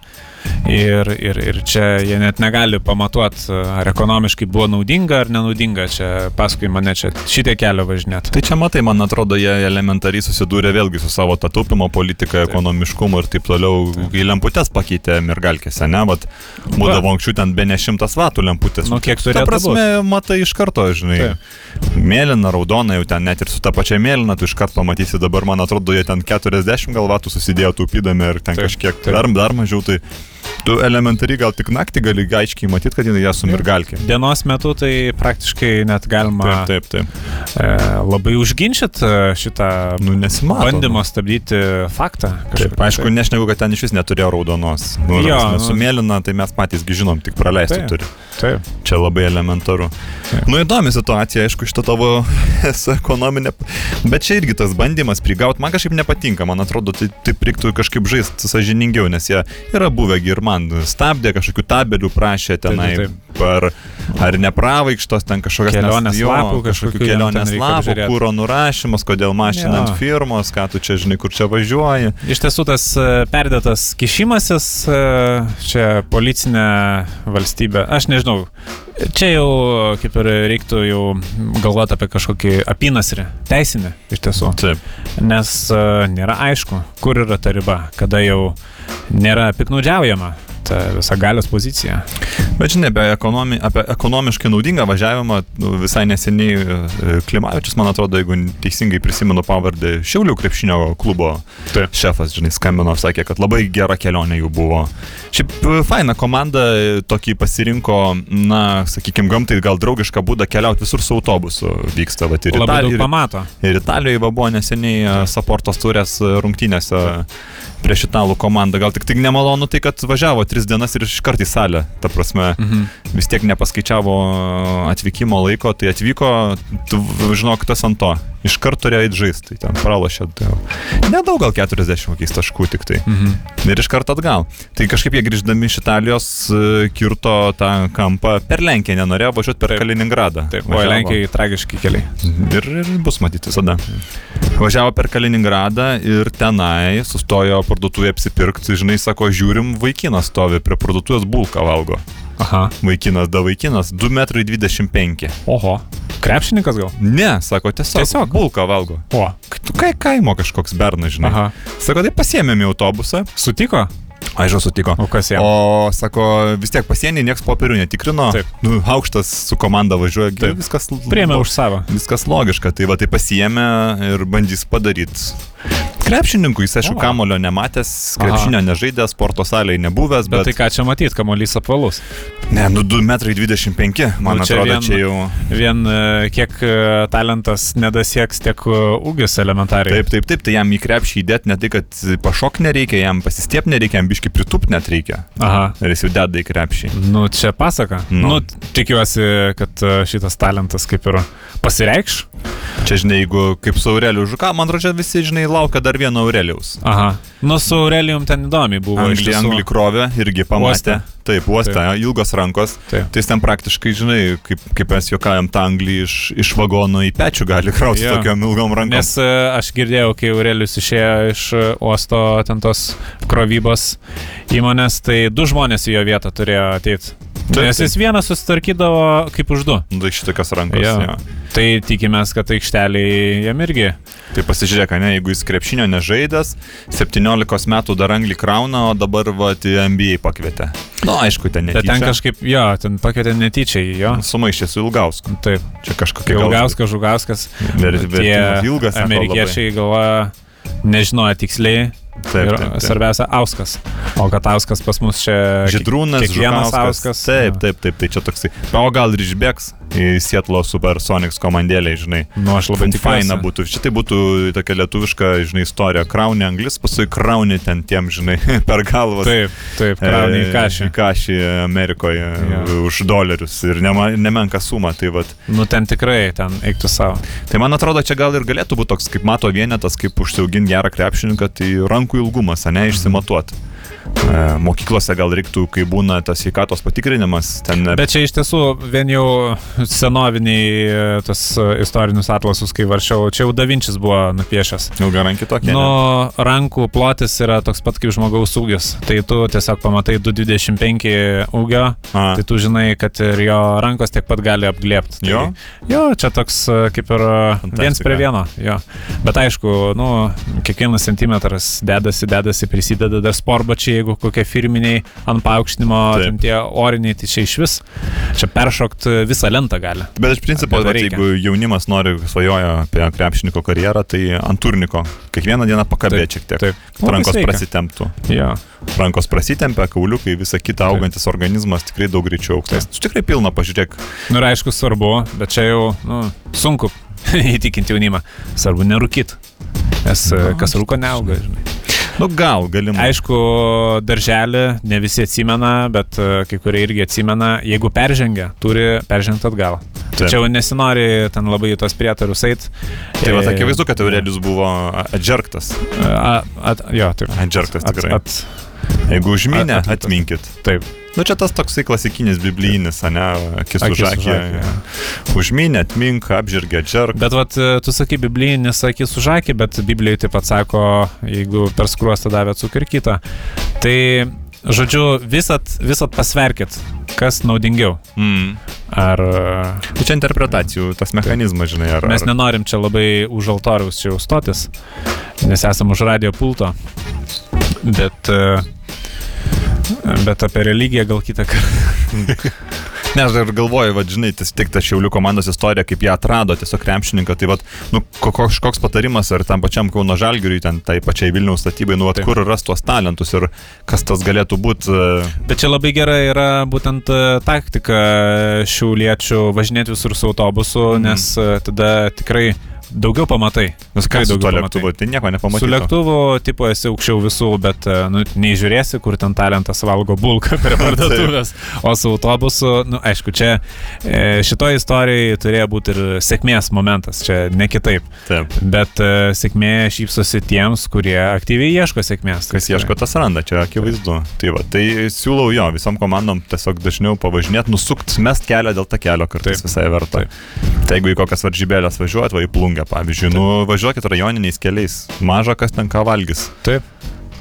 Ir, ir, ir čia jie net negali pamatuoti, ar ekonomiškai buvo naudinga ar nenaudinga. Čia paskui mane čia šitie kelio važinėti. Tai čia matai, man atrodo, jie elementariai susidūrė vėlgi su savo tą taupimo politiką, ekonomiškumu ir taip toliau. Į lemputės pakeitė mergalkėse, ne? Vat, būdavo anksčiau ten be ne šimtas vatų lemputės. Nu, kiek Ta turėtų prasme, matai iš karto, žinai. Mėlyna, raudona, jau ten net ir su ta pačia mėlyna, tu iš karto pamatysi dabar, man atrodo, jie ten 40 gal vatų susidėjo taupydami ir ten Taip, kažkiek taip. dar, dar mažiau. Tai tu elementariai gal tik naktį gali aiškiai matyti, kad jinai ją sumirgalkė. Dienos metu tai praktiškai net galima Taip, taip, taip. e, labai užginčyti šitą Nu, nesimato. bandymą stabdyti faktą. Taip, kažkokį. aišku, nešnegu, kad ten iš vis neturėjo raudonos. Nu, Jo, nu- su mėlyna, tai mes patys gi žinom, tik praleisti Taip. turi. Taip. Čia labai elementaru. Taip. Nu, įdomi situacija, aišku, šitą tavo [laughs] su ekonominė. Bet čia irgi tas bandymas prigauti, man kažkaip nepatinka. Man atrodo, tai taip reiktų kažkaip žaisti sažiningiau, nes jie yra buvę ir man stabdė, kažkokių tabelių prašė tenai. taip. Per, ar nepravaikštos ten kažkokias Kelionės jo, lapų kažkokių kelionės lapų, kūro nurašymas, kodėl mašina ant firmos, ką tu čia žinai, kur čia važiuoji. Iš tiesų tas e, perdėtas kišimasis, e, čia policinė valstybė, aš nežinau, čia jau kaip ir reiktų jau galvoti apie kažkokį apynasrį, teisinį iš tiesų, Taip. nes e, nėra aišku, kur yra ta riba, kada jau nėra piknaudžiaujama ta visa galios pozicija. Bet žinai, apie, ekonomi, apie ekonomiškai naudingą važiavimą nu, visai neseniai e, Klimavičius, man atrodo, jeigu teisingai prisimenu pavardę, Šiaulių krepšinio klubo Taip. šefas, žinai, skambino, sakė, kad labai gera kelionė jų buvo. Šiaip e, faina komanda e, tokį pasirinko, na, sakykime, gamtai gal draugišką būdą keliauti visur su autobusu. Vyksta, va, ir, Labai daug Itali- ir, pamato. ir Italijoje va, buvo neseniai Saportos turės rungtynėse prieš italų komandą. Gal tik tai nemalonu tai, kad važiavo tris dienas ir iš karto į salę. Ta prasme, Mhm. vis tiek nepaskaičiavo atvykimo laiko, tai atvyko, tu žinok, tas ant to. Iš karto turėjo eiti žaisti, tai ten pralašė. Tai nedaug, gal 40 kokiais taškų tik tai. Mhm. Ir iš karto atgal. Tai kažkaip jie grįždami iš Italijos e, kirto tą kampą per Lenkiją, nenorėjo važiuoti per Taip. Kaliningradą. Taip, o. Lenkijai tragiški keliai. Ir, ir bus matyti visada. Važiavo per Kaliningradą ir tenai sustojo parduotuvė apsipirkti, žinai, sako, žiūrim, vaikinas stovi prie parduotuvės bulką valgo. Aha. Vaikinas, da vaikinas, 2,25 m. Oho. Krepšininkas gal? Ne, sako, tiesiog, Tiesiog? bulką valgo. O. Kai kaimo kažkoks bernas, žinai. Aha. Sako, tai pasiemėm į autobusą. Sutiko? Aišku, sutiko. O kas jam? O, sako, vis tiek pasienį niekas popierių netikrino. Taip. Nu, aukštas su komanda važiuoja, Taip. viskas. Priėmė už savo. Viskas logiška, tai va tai pasiemė ir bandys padaryti. Krepšininkui, jis aišku, kamulio nematęs, krepšinio nežaidęs, sporto salėje nebuvęs, Bet bet... tai ką čia matyt, kamuolys apvalus. Ne, nu 2,25 m, man Nu, čia atrodo, vien- čia jau... Vien e, kiek e, talentas nedasieks, tiek e, ūgis elementariai. Taip, taip, taip, tai jam į krepšį įdėti ne tai, kad pašok nereikia, jam pasistiep nereikia, jam biški pritupt net reikia. Aha. Ir jis jau deda į krepšį. Nu, čia pasaka. Nu. Nu, tikiuosi, kad šitas talentas kaip ir pasireikš. Čia, žinai, jeigu kaip su Aureliu Žuka, man atrodo, visi, žinai, laukia dar vieno Aurelijaus. Aha. Nu, su Aurelijum ten įdomiai buvo. Anglį, anglį krovė irgi pamatė. Uoste. Taip, uoste, ilgos rankos. Taip. Tai jis ten praktiškai, žinai, kaip, kaip mes juokavim, tą anglį iš, iš vagono į pečių gali krauti Jo. tokiam ilgom rankom. Nes e, aš girdėjau, kai Aurelijus išėjo iš e, uosto ten tos krovybos įmonės, tai du žmonės į jo vietą turėjo ateiti. Taip, Nes jis vienas susitvarkydavo kaip už du. Nu, iš tokios rankos. Jo. Jo. Tai tikimės, kad aikšteliai jam irgi. Tai pasižiūrėk, ne, jeigu jis krepšinio nežaidęs, 17 metų dar anglį krauna, o dabar va, į NBA pakvietė. Na, nu, aišku, ten Bet netyčia. ten kažkaip, jo, ten pakvietė netyčia į jo. Sumaišė su Ilgausku. Taip. Čia kažkokia Ilgauskas, Žugauskas. Ver- vertimas ilgas, amerikiečiai galvoja, nežinojo tiksliai. Taip, ir taip, taip. svarbiausia, Auskas. O kad Auskas pas mus čia... Židrūnas, Žukauskas. Auskas. Taip, taip, taip, tai čia toksai. O gal ir išbėgs į Sietlo Supersonics komandėlę, žinai. Nu, aš labai tikiuosi. Faina būtų. Šitai būtų tokia lietuviška, žinai, istorija. Krauni anglis, paskui krauni ten tiem, žinai, [laughs] per galvą. Taip, taip, krauni į kažį. Į kažį Amerikoje Jo. už dolerius ir nema, nemenka suma. Tai, vat. Nu, ten tikrai, ten eiktų savo. tai man atrodo, čia gal ir galėtų būti toks, kaip mato vienetas, kaip užsiauginti gerą krepšininką, tai rankų ilgumas, ne, išsimatuoti. E, mokyklose gal reiktų, kai būna tas sveikatos patikrinimas, ten... Bet čia iš tiesų vien jau senoviniai e, tas e, istorinius atlasus, kai varšiau, čia jau Davinčis buvo nupiešęs. Ilga rankį tokia. Nu, rankų plotis yra toks pat kaip žmogaus ūgis. Tai tu tiesiog pamatai 225 ūgio, A. tai tu žinai, kad ir jo rankos tiek pat gali apglėpti. Tai, Jo? Jo, čia toks kaip ir e, viens Fantastika. prie vieno. Jo. Bet aišku, nu, kiekvienas centimetras dedasi, dedasi, prisideda dar sportbačiai, jeigu kokie firminiai ant paaukštinimo, Taip. tie oriniai, tai čia iš vis, čia peršokt visą lentą gali. Bet iš principo, Bet jeigu jaunimas nori, svajoja apie krepšininko karjerą, tai ant turniko kiekvieną dieną pakabėti šiek tiek. Taip. Kad Rankos prasitemptų. Jo. Rankos prasitempia, kauliukai, visa kita augantis organizmas tikrai daug greičiau aukštas. Tu tikrai pilna, pažiūrėk. Nu ir aišku, svarbu, bet čia jau nu, sunku [laughs] įtikinti jaunimą. Svarbu nerūkit. Nes e, kas rūko neauga, žinai. Nu gal, galimai. Aišku, darželį ne visi atsimena, bet e, kai kurie irgi atsimena, jeigu peržengia, turi peržengti atgal. Taip. Tačiau nesinori ten labai į tos prietarus eit. Tai va, E, akivaizdu, kad Aurelijus buvo atžerktas. A, at, jo, taip. Atžerktas tikrai. At, Jeigu atliktas. atminkit. taip. Nu čia tas toksai klasikinis biblijinis, ne, akis už akį. Užminė, atmink, apžirgė, atžerk. Bet vat, e, tu sakai biblijinis akis už akį, bet Biblijai taip pat sako, jeigu per skruostą davė cukrų kitą. Tai, žodžiu, visat, visat pasverkit, kas naudingiau. Mm. Ar Tai čia interpretacijų, tas mechanizmas, žinai, ar... mes nenorim čia labai už altoriaus čia jau stotis, nes esam už radio pulto. Bet, e, bet apie religiją gal kitą kartą. [laughs] Ne, aš dar galvoju, va, žinai, tas tik ta Šiaulių komandos istorija, kaip jie atrado tiesiog krepšininką, tai va, nu, ko- koks, koks patarimas ar tam pačiam Kauno Žalgiriui, ten tai pačiai Vilniaus statybai, nu, va, kur ras tuos talentus ir kas tas galėtų e, būti. Bet čia labai gera yra būtent e, taktika šiauliečių važinėti visur su autobusu, Mhm. nes e, tada tikrai daugiau pamatai. Su tuo daugiau lėktuvu, pamatai. tai nieko Su nepamatysi. lėktuvu, tipo, esi aukščiau visų, bet e, nu, neižiūrėsi, kur ten talentas valgo bulką prie [laughs] parduotuvės. o su autobusu, nu, aišku, čia e, šitoje istorijoje turėjo būti ir sėkmės momentas, čia ne kitaip. Taip. Bet e, sėkmė šypsosi tiems, kurie aktyviai ieško sėkmės. Kas ieško, tas randa, čia akivaizdu. Tai va, tai siūlau jo, visom komandom tiesiog dažniau pavažinėti, nusukt, mest kelią dėl takelio kartais Taip. visai verta. Tai jeigu į kokias varžybėlės važiuojat, va į plungę, pavyzdžiui, nu važiuokit rajoniniais keliais, maža kas ten ką valgys. Taip.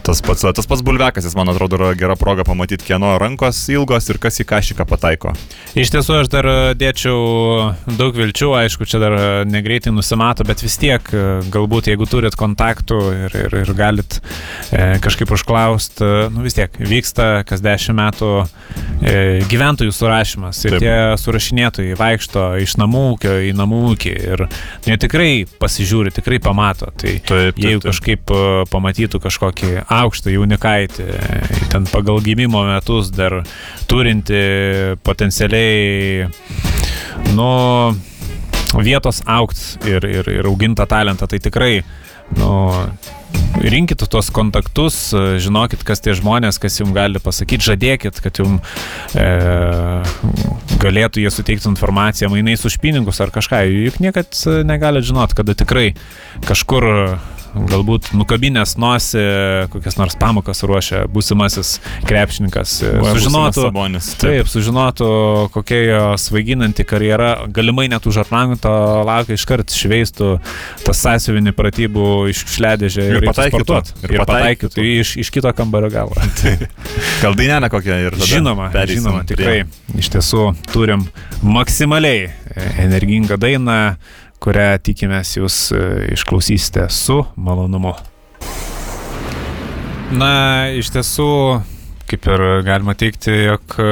Tas pats, tas pats bulvekas, jis man atrodo yra gera proga pamatyti, kieno rankos ilgos ir kas į kašiką pataiko. Iš tiesų aš dar e, dėčiau daug vilčių, aišku, čia dar e, negreitai nusimato, bet vis tiek e, galbūt jeigu turit kontaktų ir, ir, ir galit e, kažkaip užklausti, nu vis tiek vyksta kas dešimt metų e, gyventojų surašymas ir Taip. Tie surašinėtojai vaikšto iš namų ūkio į namų ūkį ir jie tikrai pasižiūri, tikrai pamato. Tai Taip, taip, jeigu taip. kažkaip e, pamatytų kažkokį aukštą jaunikaitį, ten pagal gimimo metus dar turinti potencialiai, nu, vietos aukt ir, ir, ir augintą talentą, tai tikrai, nu, rinkit tuos kontaktus, žinokit, kas tie žmonės, kas jums gali pasakyti, žadėkit, kad jums e, galėtų jie suteikti informaciją mainais už pinigus ar kažką. Juk niekad e, negalit žinot, kada tikrai kažkur galbūt nukabinės nosi, kokias nors pamokas ruošia būsimasis krepšininkas, būsimas sužinotų, Sabonis. Taip, sužinotų, kokia jo svaiginanti karjera, galimai net už Atlanto laukia iškart šveistų tas sąsiuvinį pratybų iš šledėžę Ir eitų pataikytų. Ir Ir pataikytų. iš, iš kito kambario galo. [laughs] Gal dainelė kokia ir tada Žinoma, žinoma, prie- tikrai. Iš tiesų turim maksimaliai e, energingą dainą, kurią tikimės jūs e, išklausysite su malonumu. Na, iš tiesų, kaip ir galima teikti, jog e,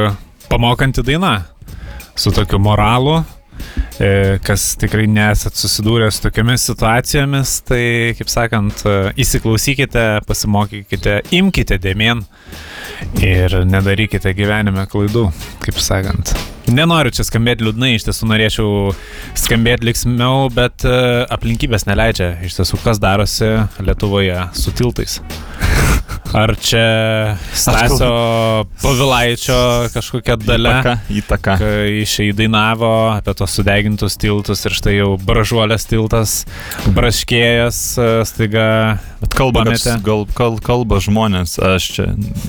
pamokanti daina su tokiu moralu, e, kas tikrai nesat susidūrę su tokiamis situacijomis, tai, kaip sakant, įsiklausykite, pasimokykite, imkite dėmien ir nedarykite gyvenime klaidų, kaip sakant. Nenoriu čia skambėti liūdnai, iš tiesų norėčiau skambėti liksmiau, bet e, aplinkybės neleidžia. Iš tiesų, kas darosi Lietuvoje su tiltais. [laughs] Ar čia Stasio Pavilaičio kažkokia dalia? Įtaka, įdainavo apie tos sudegintus tiltus ir štai jau bražuolės tiltas, braškėjas, e, staiga Bet kalba, kad gal, kal, kalba žmonės, aš čia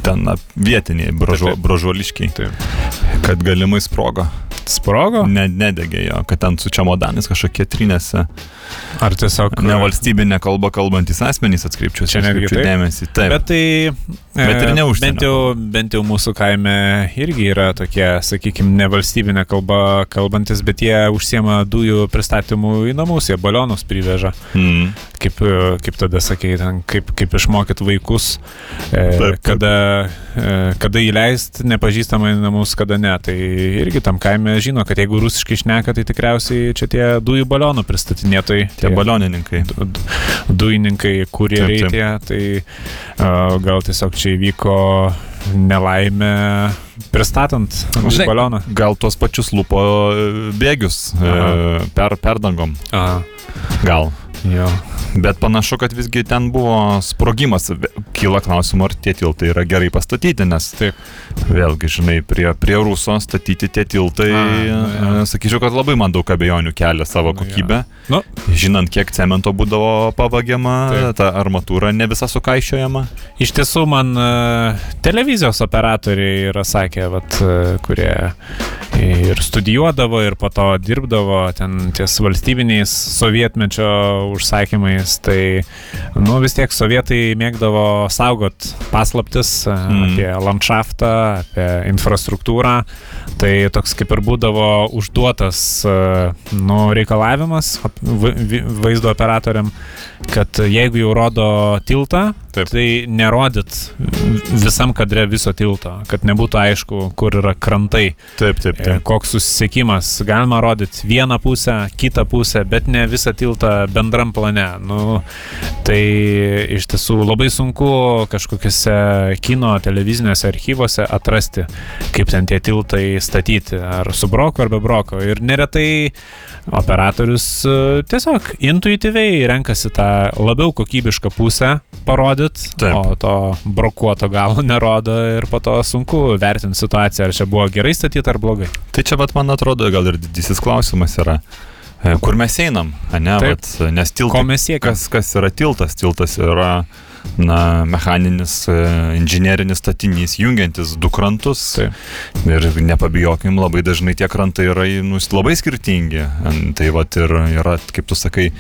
ten vietiniai bražu, bražuoliškiai, Taip. Kad galimai sprogo. sprogo. Ne, nedegė jo, kad ten su čemodanis kažkokie trinėse. Ar tiesiog... Ne valstybinė kalba kalbantis asmenys atkreipčiau Čia atkreipčiau dėmesį. Taip. Bet tai... Bet ir e, ne užsienio Bent jau, bent jau mūsų kaime irgi yra tokie, sakykime, ne valstybinė kalba kalbantis, bet jie užsiema dujų pristatymų į namus, jie balionus priveža. Mm. Kaip, e, kaip tada sakei, ten, kaip, kaip išmokyt vaikus, e, Taip, taip. kada, e, kada įleist nepažįstamą į namus, kada ne. Tai irgi tam kaime žino, kad jeigu rusiškai šneka, tai tikriausiai čia tie dujų balionų pristatinėtojai. Tie balionininkai. du- du- dujininkai, kurie reikia, tai uh, gal tiesiog čia įvyko nelaimė pristatant dujų Žinai, balioną. Gal tuos pačius lupo e, bėgius e, Aha. per, perdangom. Aha, Gal. Jo. Bet panašu, kad visgi ten buvo sprogimas. Kyla klausimų, ar tie tiltai yra gerai pastatyti, nes Taip. vėlgi, žinai, prie, prie Ruso statyti tie tiltai, A, nu jo. e, sakyčiau, kad labai man daug abejonių kelia savo kokybę. Nu, Žinant, kiek cemento būdavo pavagiama, Taip. ta armatūra ne visa sukaišiojama. iš tiesų man uh, televizijos operatoriai yra sakę, vat, uh, kurie ir studijuodavo, ir po to dirbdavo ten ties valstybiniais sovietmečio užsakymais, tai nu, vis tiek sovietai mėgdavo saugot paslaptis mm. Apie landšaftą, apie infrastruktūrą. Tai toks kaip ir būdavo užduotas e, nu, reikalavimas vaizdo operatoriam, kad jeigu jau rodo tiltą, Taip. tai nerodyt visam kadre viso tilto, kad nebūtų aišku, kur yra krantai. Taip, taip, E, Koks susisiekimas. Galima rodyti vieną pusę, kitą pusę, bet ne visą tiltą bendram plane. Nu, tai iš tiesų labai sunku kažkokiuose kino, televiziniuose archyvuose atrasti, kaip ten tie tiltai statyti. Ar su broko, ar be broko. Ir neretai operatorius e, tiesiog intuityviai renkasi tą labiau kokybišką pusę parodyti, Taip. o to brokuoto galo nerodo ir po to sunku vertinti situaciją, ar čia buvo gerai statyti ar blogai. Tai čia, vat, man atrodo, gal ir didysis klausimas yra, e, kur mes einam, ne? Taip. Vat, nes Ko tiltas. mes siekime? Kas, kas yra tiltas? Tiltas yra na, mechaninis, e, inžinierinis statinys, jungiantis du krantus. Taip. Ir nepabijokim, labai dažnai tie krantai yra nu, labai skirtingi. Tai vat ir yra, kaip tu sakai,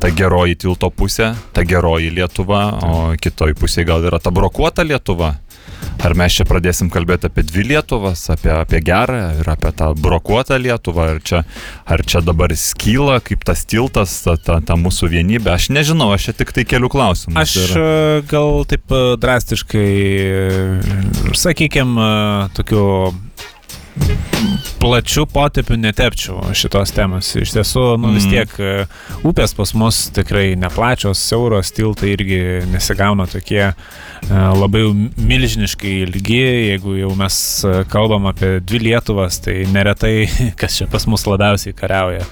ta geroji tilto pusė, ta geroji Lietuva, o kitoj pusėje gal yra ta brokuota Lietuva. Ar mes čia pradėsim kalbėti apie dvi Lietuvas, apie, apie gerą ir apie tą brokuotą Lietuvą, ar čia, ar čia dabar skyla, kaip tas tiltas, ta, ta, ta mūsų vienybė, aš nežinau, aš čia tik tai kelių klausimų. Aš e, gal taip e, drastiškai, sakykime, tokiu plačių potepių netepčiau šitos temos. Iš tiesų, nu vis Mm. tiek e, upės pas mus tikrai neplačios, siauros, tiltai irgi nesigauna tokie e, labai milžiniškai ilgi. Jeigu jau mes e, kalbam apie dvi Lietuvas, tai neretai, [laughs] kas čia pas mus labiausiai kariauja.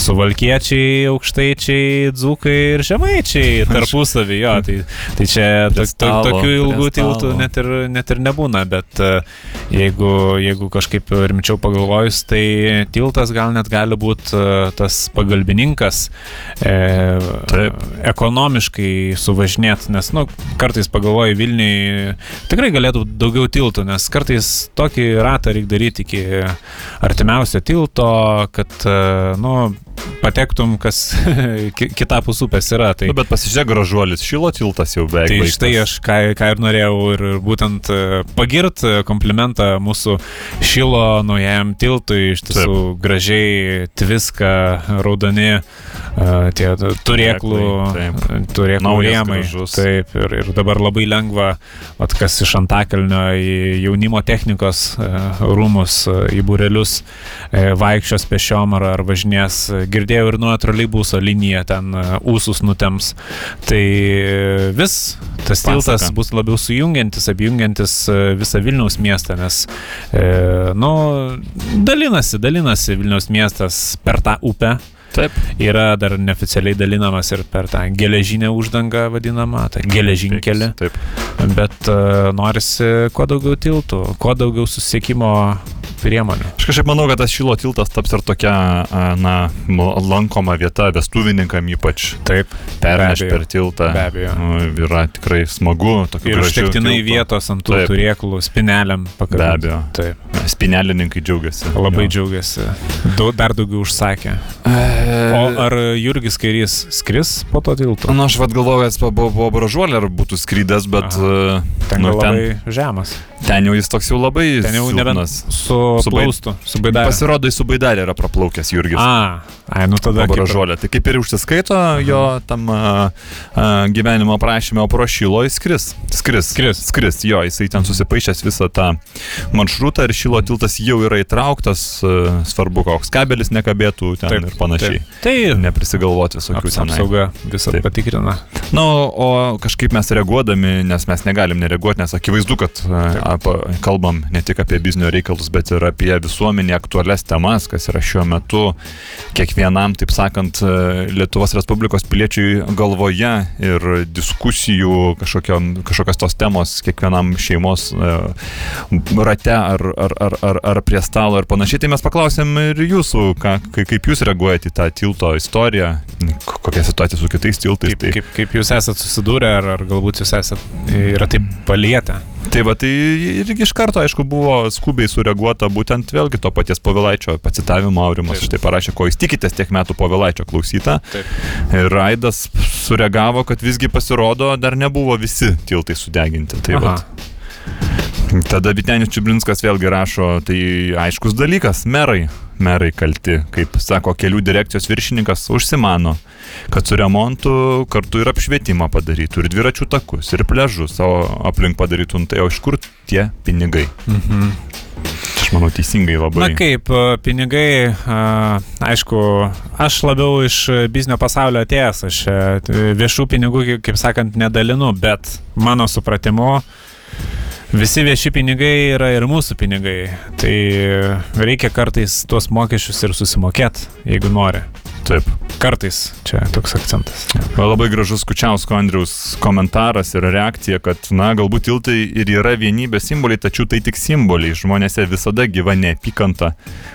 Suvalkiečiai, aukštaičiai, dzūkai ir žemaičiai tarpusavį, jo. Tai, tai čia to, to, tokių ilgų tiltų net ir, net ir nebūna, bet jeigu, jeigu kažkaip rimčiau pagalvojus, tai tiltas gal net gali būti tas pagalbininkas e, Taip. ekonomiškai suvažinėti, nes, nu, kartais pagalvoju Vilniui, tikrai galėtų daugiau tiltų, nes kartais tokį ratą reikia daryti iki artimiausio tilto, kad, e, nu, patektum, kas [laughs] ki- kitapus upės yra. Tai, Nu, bet pasižiūrėk, gražuolis, šilo tiltas jau beveik. Tai baigtas. štai aš ką, ką ir norėjau ir būtent e, pagirt e, komplimentą mūsų šilo naujajam tiltui, iš tiesų gražiai tviska, raudoni e, tie turėklų, Turėklai, turėklų rėmai. Taip, ir, ir dabar labai lengva, at kas iš Antakalnio į jaunimo technikos rūmus, į burelius vaikščios pešiom ar, ar važinės. Girdėjau ir nuo troleibuso liniją ten e, ūsus nutems. Tai e, vis tas Pasaka. tiltas bus labiau sujungiantis, apjungiantis e, visą Vilniaus miestą, nes, e, nu, dalinasi, dalinasi Vilniaus miestas per tą upę. Taip. Yra dar neoficialiai dalinamas ir per tą geležinę uždangą vadinamą, tą geležinkelį. Taip. Bet e, norisi kuo daugiau tiltų, kuo daugiau susiekimo priemonių. Aš kažkaip manau, kad tas šilo tiltas taps ir tokia, a, na, lankoma vieta vestuvininkam ypač. Taip. Abejo. per tiltą. Be abejo. Nu, yra tikrai smagu. Ir užtektinai vietos ant tų Taip. turėklų, spineliam pakabinti. Be abejo. Taip. Spinelininkai džiaugiasi. Labai Jo. džiaugiasi. Daug, dar daugiau užsakė. O ar Jurgis Kairys skris po to tiltu? Na, aš vad galvoju, kad po, po bražuolę ar būtų skrydęs, bet uh, Ten, nu, nu, ten, labai žemas. ten jau jis toks jau labai Ten jau nebent su, Su su baidarė. Pasirodo, su baidarė yra praplaukęs Jurgis. A, ai, nu tada. Bražuolė. Tai kaip ir užsiskaito jo tam a, a, gyvenimo aprašyme, o pro šilo jis skris. Skris. Skris. Skris, jo, jisai ten susipaišęs visą tą maršrutą ir šilo tiltas jau yra įtrauktas, a, svarbu, koks kabelis nekabėtų ten Taip, ir panašiai. Taip. Tai Neprisigalvoti visokių aps, tenai. apsauga visą Taip. patikrina. Na, o kažkaip mes reaguodami, nes mes negalim nereaguoti, nes akivaizdu, kad a, apa, kalbam ne tik apie biznio reikalus, bet ir apie visuomenį aktualias temas, kas yra šiuo metu kiekvienam, taip sakant, a, Lietuvos Respublikos piliečiui galvoje ir diskusijų kažkokiom, kažkokios tos temos kiekvienam šeimos a, rate ar, ar, ar, ar, ar prie stalo ir panašiai. Tai mes paklausėm ir jūsų, ką, kai- kaip jūs reaguojate į tą tilto istoriją, kokia situacija su kitais tiltais. Kaip, kaip, kaip jūs esate susidūrę, ar, ar galbūt jūs esate yra taip palietę? Tai va, tai irgi iš karto, aišku, buvo skubiai sureaguota būtent vėlgi to paties Povilaičio pacitavimo Aurimas. Taip. Štai parašė, ko jūs tikitės tiek metų Povilaičio klausyta. Taip. Ir Raidas sureagavo, kad visgi pasirodo, dar nebuvo visi tiltai sudeginti. Tai va. Tada Vitenis Čiblinskas vėlgi rašo, tai aiškus dalykas, merai. Merai kalti, kaip sako kelių direkcijos viršininkas, užsimano, kad su remontu kartu ir apšvietimą padarytų, ir dviračių takus, ir pležus, o aplink padarytų, nu tai o iš kur tie pinigai? Mhm. Aš manau teisingai labai. Na kaip, e, pinigai, a, aišku, aš labiau iš biznio pasaulio atėjęs, aš e, viešų pinigų, kaip- kaip sakant, nedalinu, bet mano supratimu, visi vieši pinigai yra ir mūsų pinigai. Tai reikia kartais tuos mokesčius ir susimokėti, jeigu nori. Taip. Kartais čia toks akcentas. Va, Labai gražus Kučiausko Andriaus komentaras ir reakcija, kad, na, galbūt tiltai ir yra vienybės simboliai, tačiau tai tik simboliai. Žmonėse visada gyva neapykanta,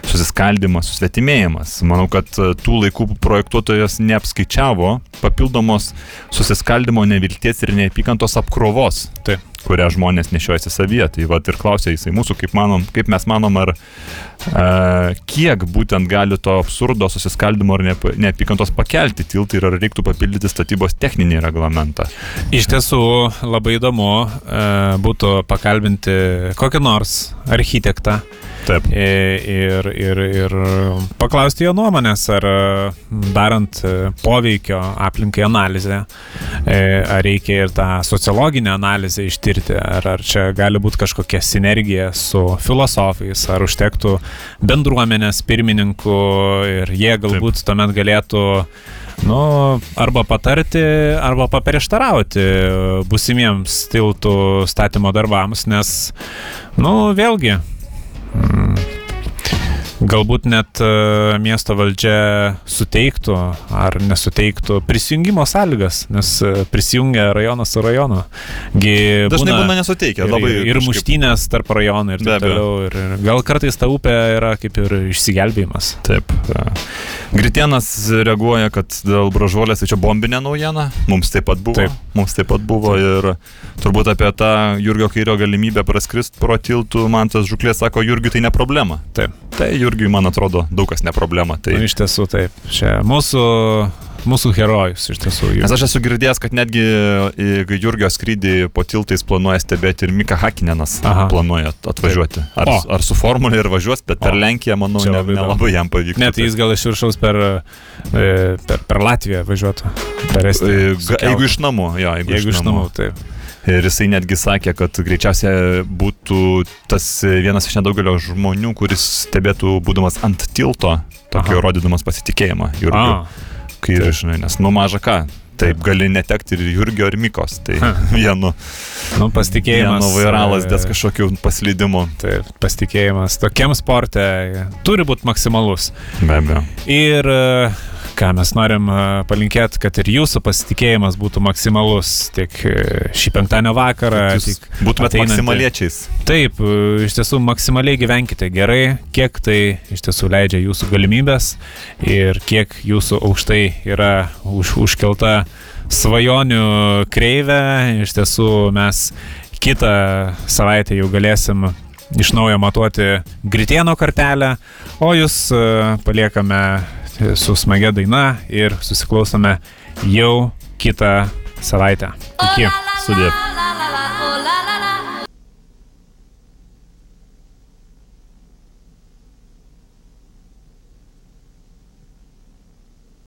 susiskaldimas, susvetimėjimas. Manau, kad e, tų laikų projektuotojas neapskaičiavo papildomos susiskaldimo nevilties ir neapykantos apkrovos. Taip. Kurią žmonės nešiojasi savyje. Tai vad ir klausė jisai mūsų, kaip, manom, kaip mes manom, ar e, kiek būtent gali to absurdo, susiskaldimo ar neap- neapykantos pakelti tiltai ir ar reiktų papildyti statybos techninį reglamentą. Iš tiesų labai įdomu e, būtų pakalbinti kokį nors architektą Taip. e, ir, ir, ir paklausti jo nuomonės, ar darant e, poveikio aplinkai analizę, e, ar reikia ir tą sociologinę analizę ištirti, ar, ar čia gali būti kažkokia sinergija su filosofais, ar užtektų bendruomenės pirmininkų ir jie galbūt Taip. tuomet galėtų Nu, arba patarti, arba paprieštarauti busimiems tiltų statymo darbams, nes, nu, vėlgi, mm, galbūt net e, miesto valdžia suteiktų ar nesuteiktų prisijungimo sąlygas, nes e, prisijungia rajonas su rajonu. Gi Dažnai būna nesuteikia. ir, Labai ir kažkaip- muštynės tarp rajonų ir taip toliau. Ir, ir gal kartais ta upė yra kaip ir išsigelbėjimas. Taip. e, Gritienas reaguoja, kad dėl bražuolės tai čia bombinė naujiena. Mums taip pat buvo. Taip. Mums taip pat buvo ir turbūt apie tą Jurgio Kairio galimybę praskrist pro tiltų, man tas žuklė sako, Jurgiui tai ne problema. Taip. Tai Jurgiui, man atrodo, daug kas ne problema. Tai... Nu, iš tiesų taip. Čia mūsų, mūsų herojus iš tiesų. Nes aš esu girdėjęs, kad netgi į Jurgio skrydį po tiltais planuoja stebėti ir Mika Hakinenas Aha. planuoja atvažiuoti. Ar, O. ar su formulė ir važiuos, bet per O. Lenkiją, manau, ne- nelabai jam pavyks. Net jis gal iš viršaus per, e, per, per Latviją važiuotų. Per Estiją. keltu. Jeigu iš namų, jo, jeigu, Jeigu iš namų, taip. Ir jisai netgi sakė, kad greičiausiai būtų tas vienas iš nedaugelio žmonių, kuris stebėtų būdamas ant tilto, tokio Aha. rodydamas pasitikėjimą. Jurgiu, kai taip. žinai, nes nu maža ką. Taip, gali netekti ir Jurgio, ir Mikos. Tai [laughs] vienu, nu, pasitikėjimas. vienu vairalas e, dės kažkokių paslydimų. Taip, pasitikėjimas tokiam sporte turi būti maksimalus. Be abejo. Ir e, ką mes norim e, palinkėti, kad ir jūsų pasitikėjimas būtų maksimalus tiek e, šį penktadienio vakarą, būtumėt maksimaliečiais. Taip, e, iš tiesų maksimaliai gyvenkite gerai, kiek tai iš tiesų leidžia jūsų galimybės ir kiek jūsų aukštai yra už, užkelta svajonių kreivė. Iš tiesų mes kitą savaitę jau galėsim iš naujo matuoti Gritieno kartelę, o jūs paliekame su smagia daina ir susiklausome jau kitą savaitę. Iki. Sudė.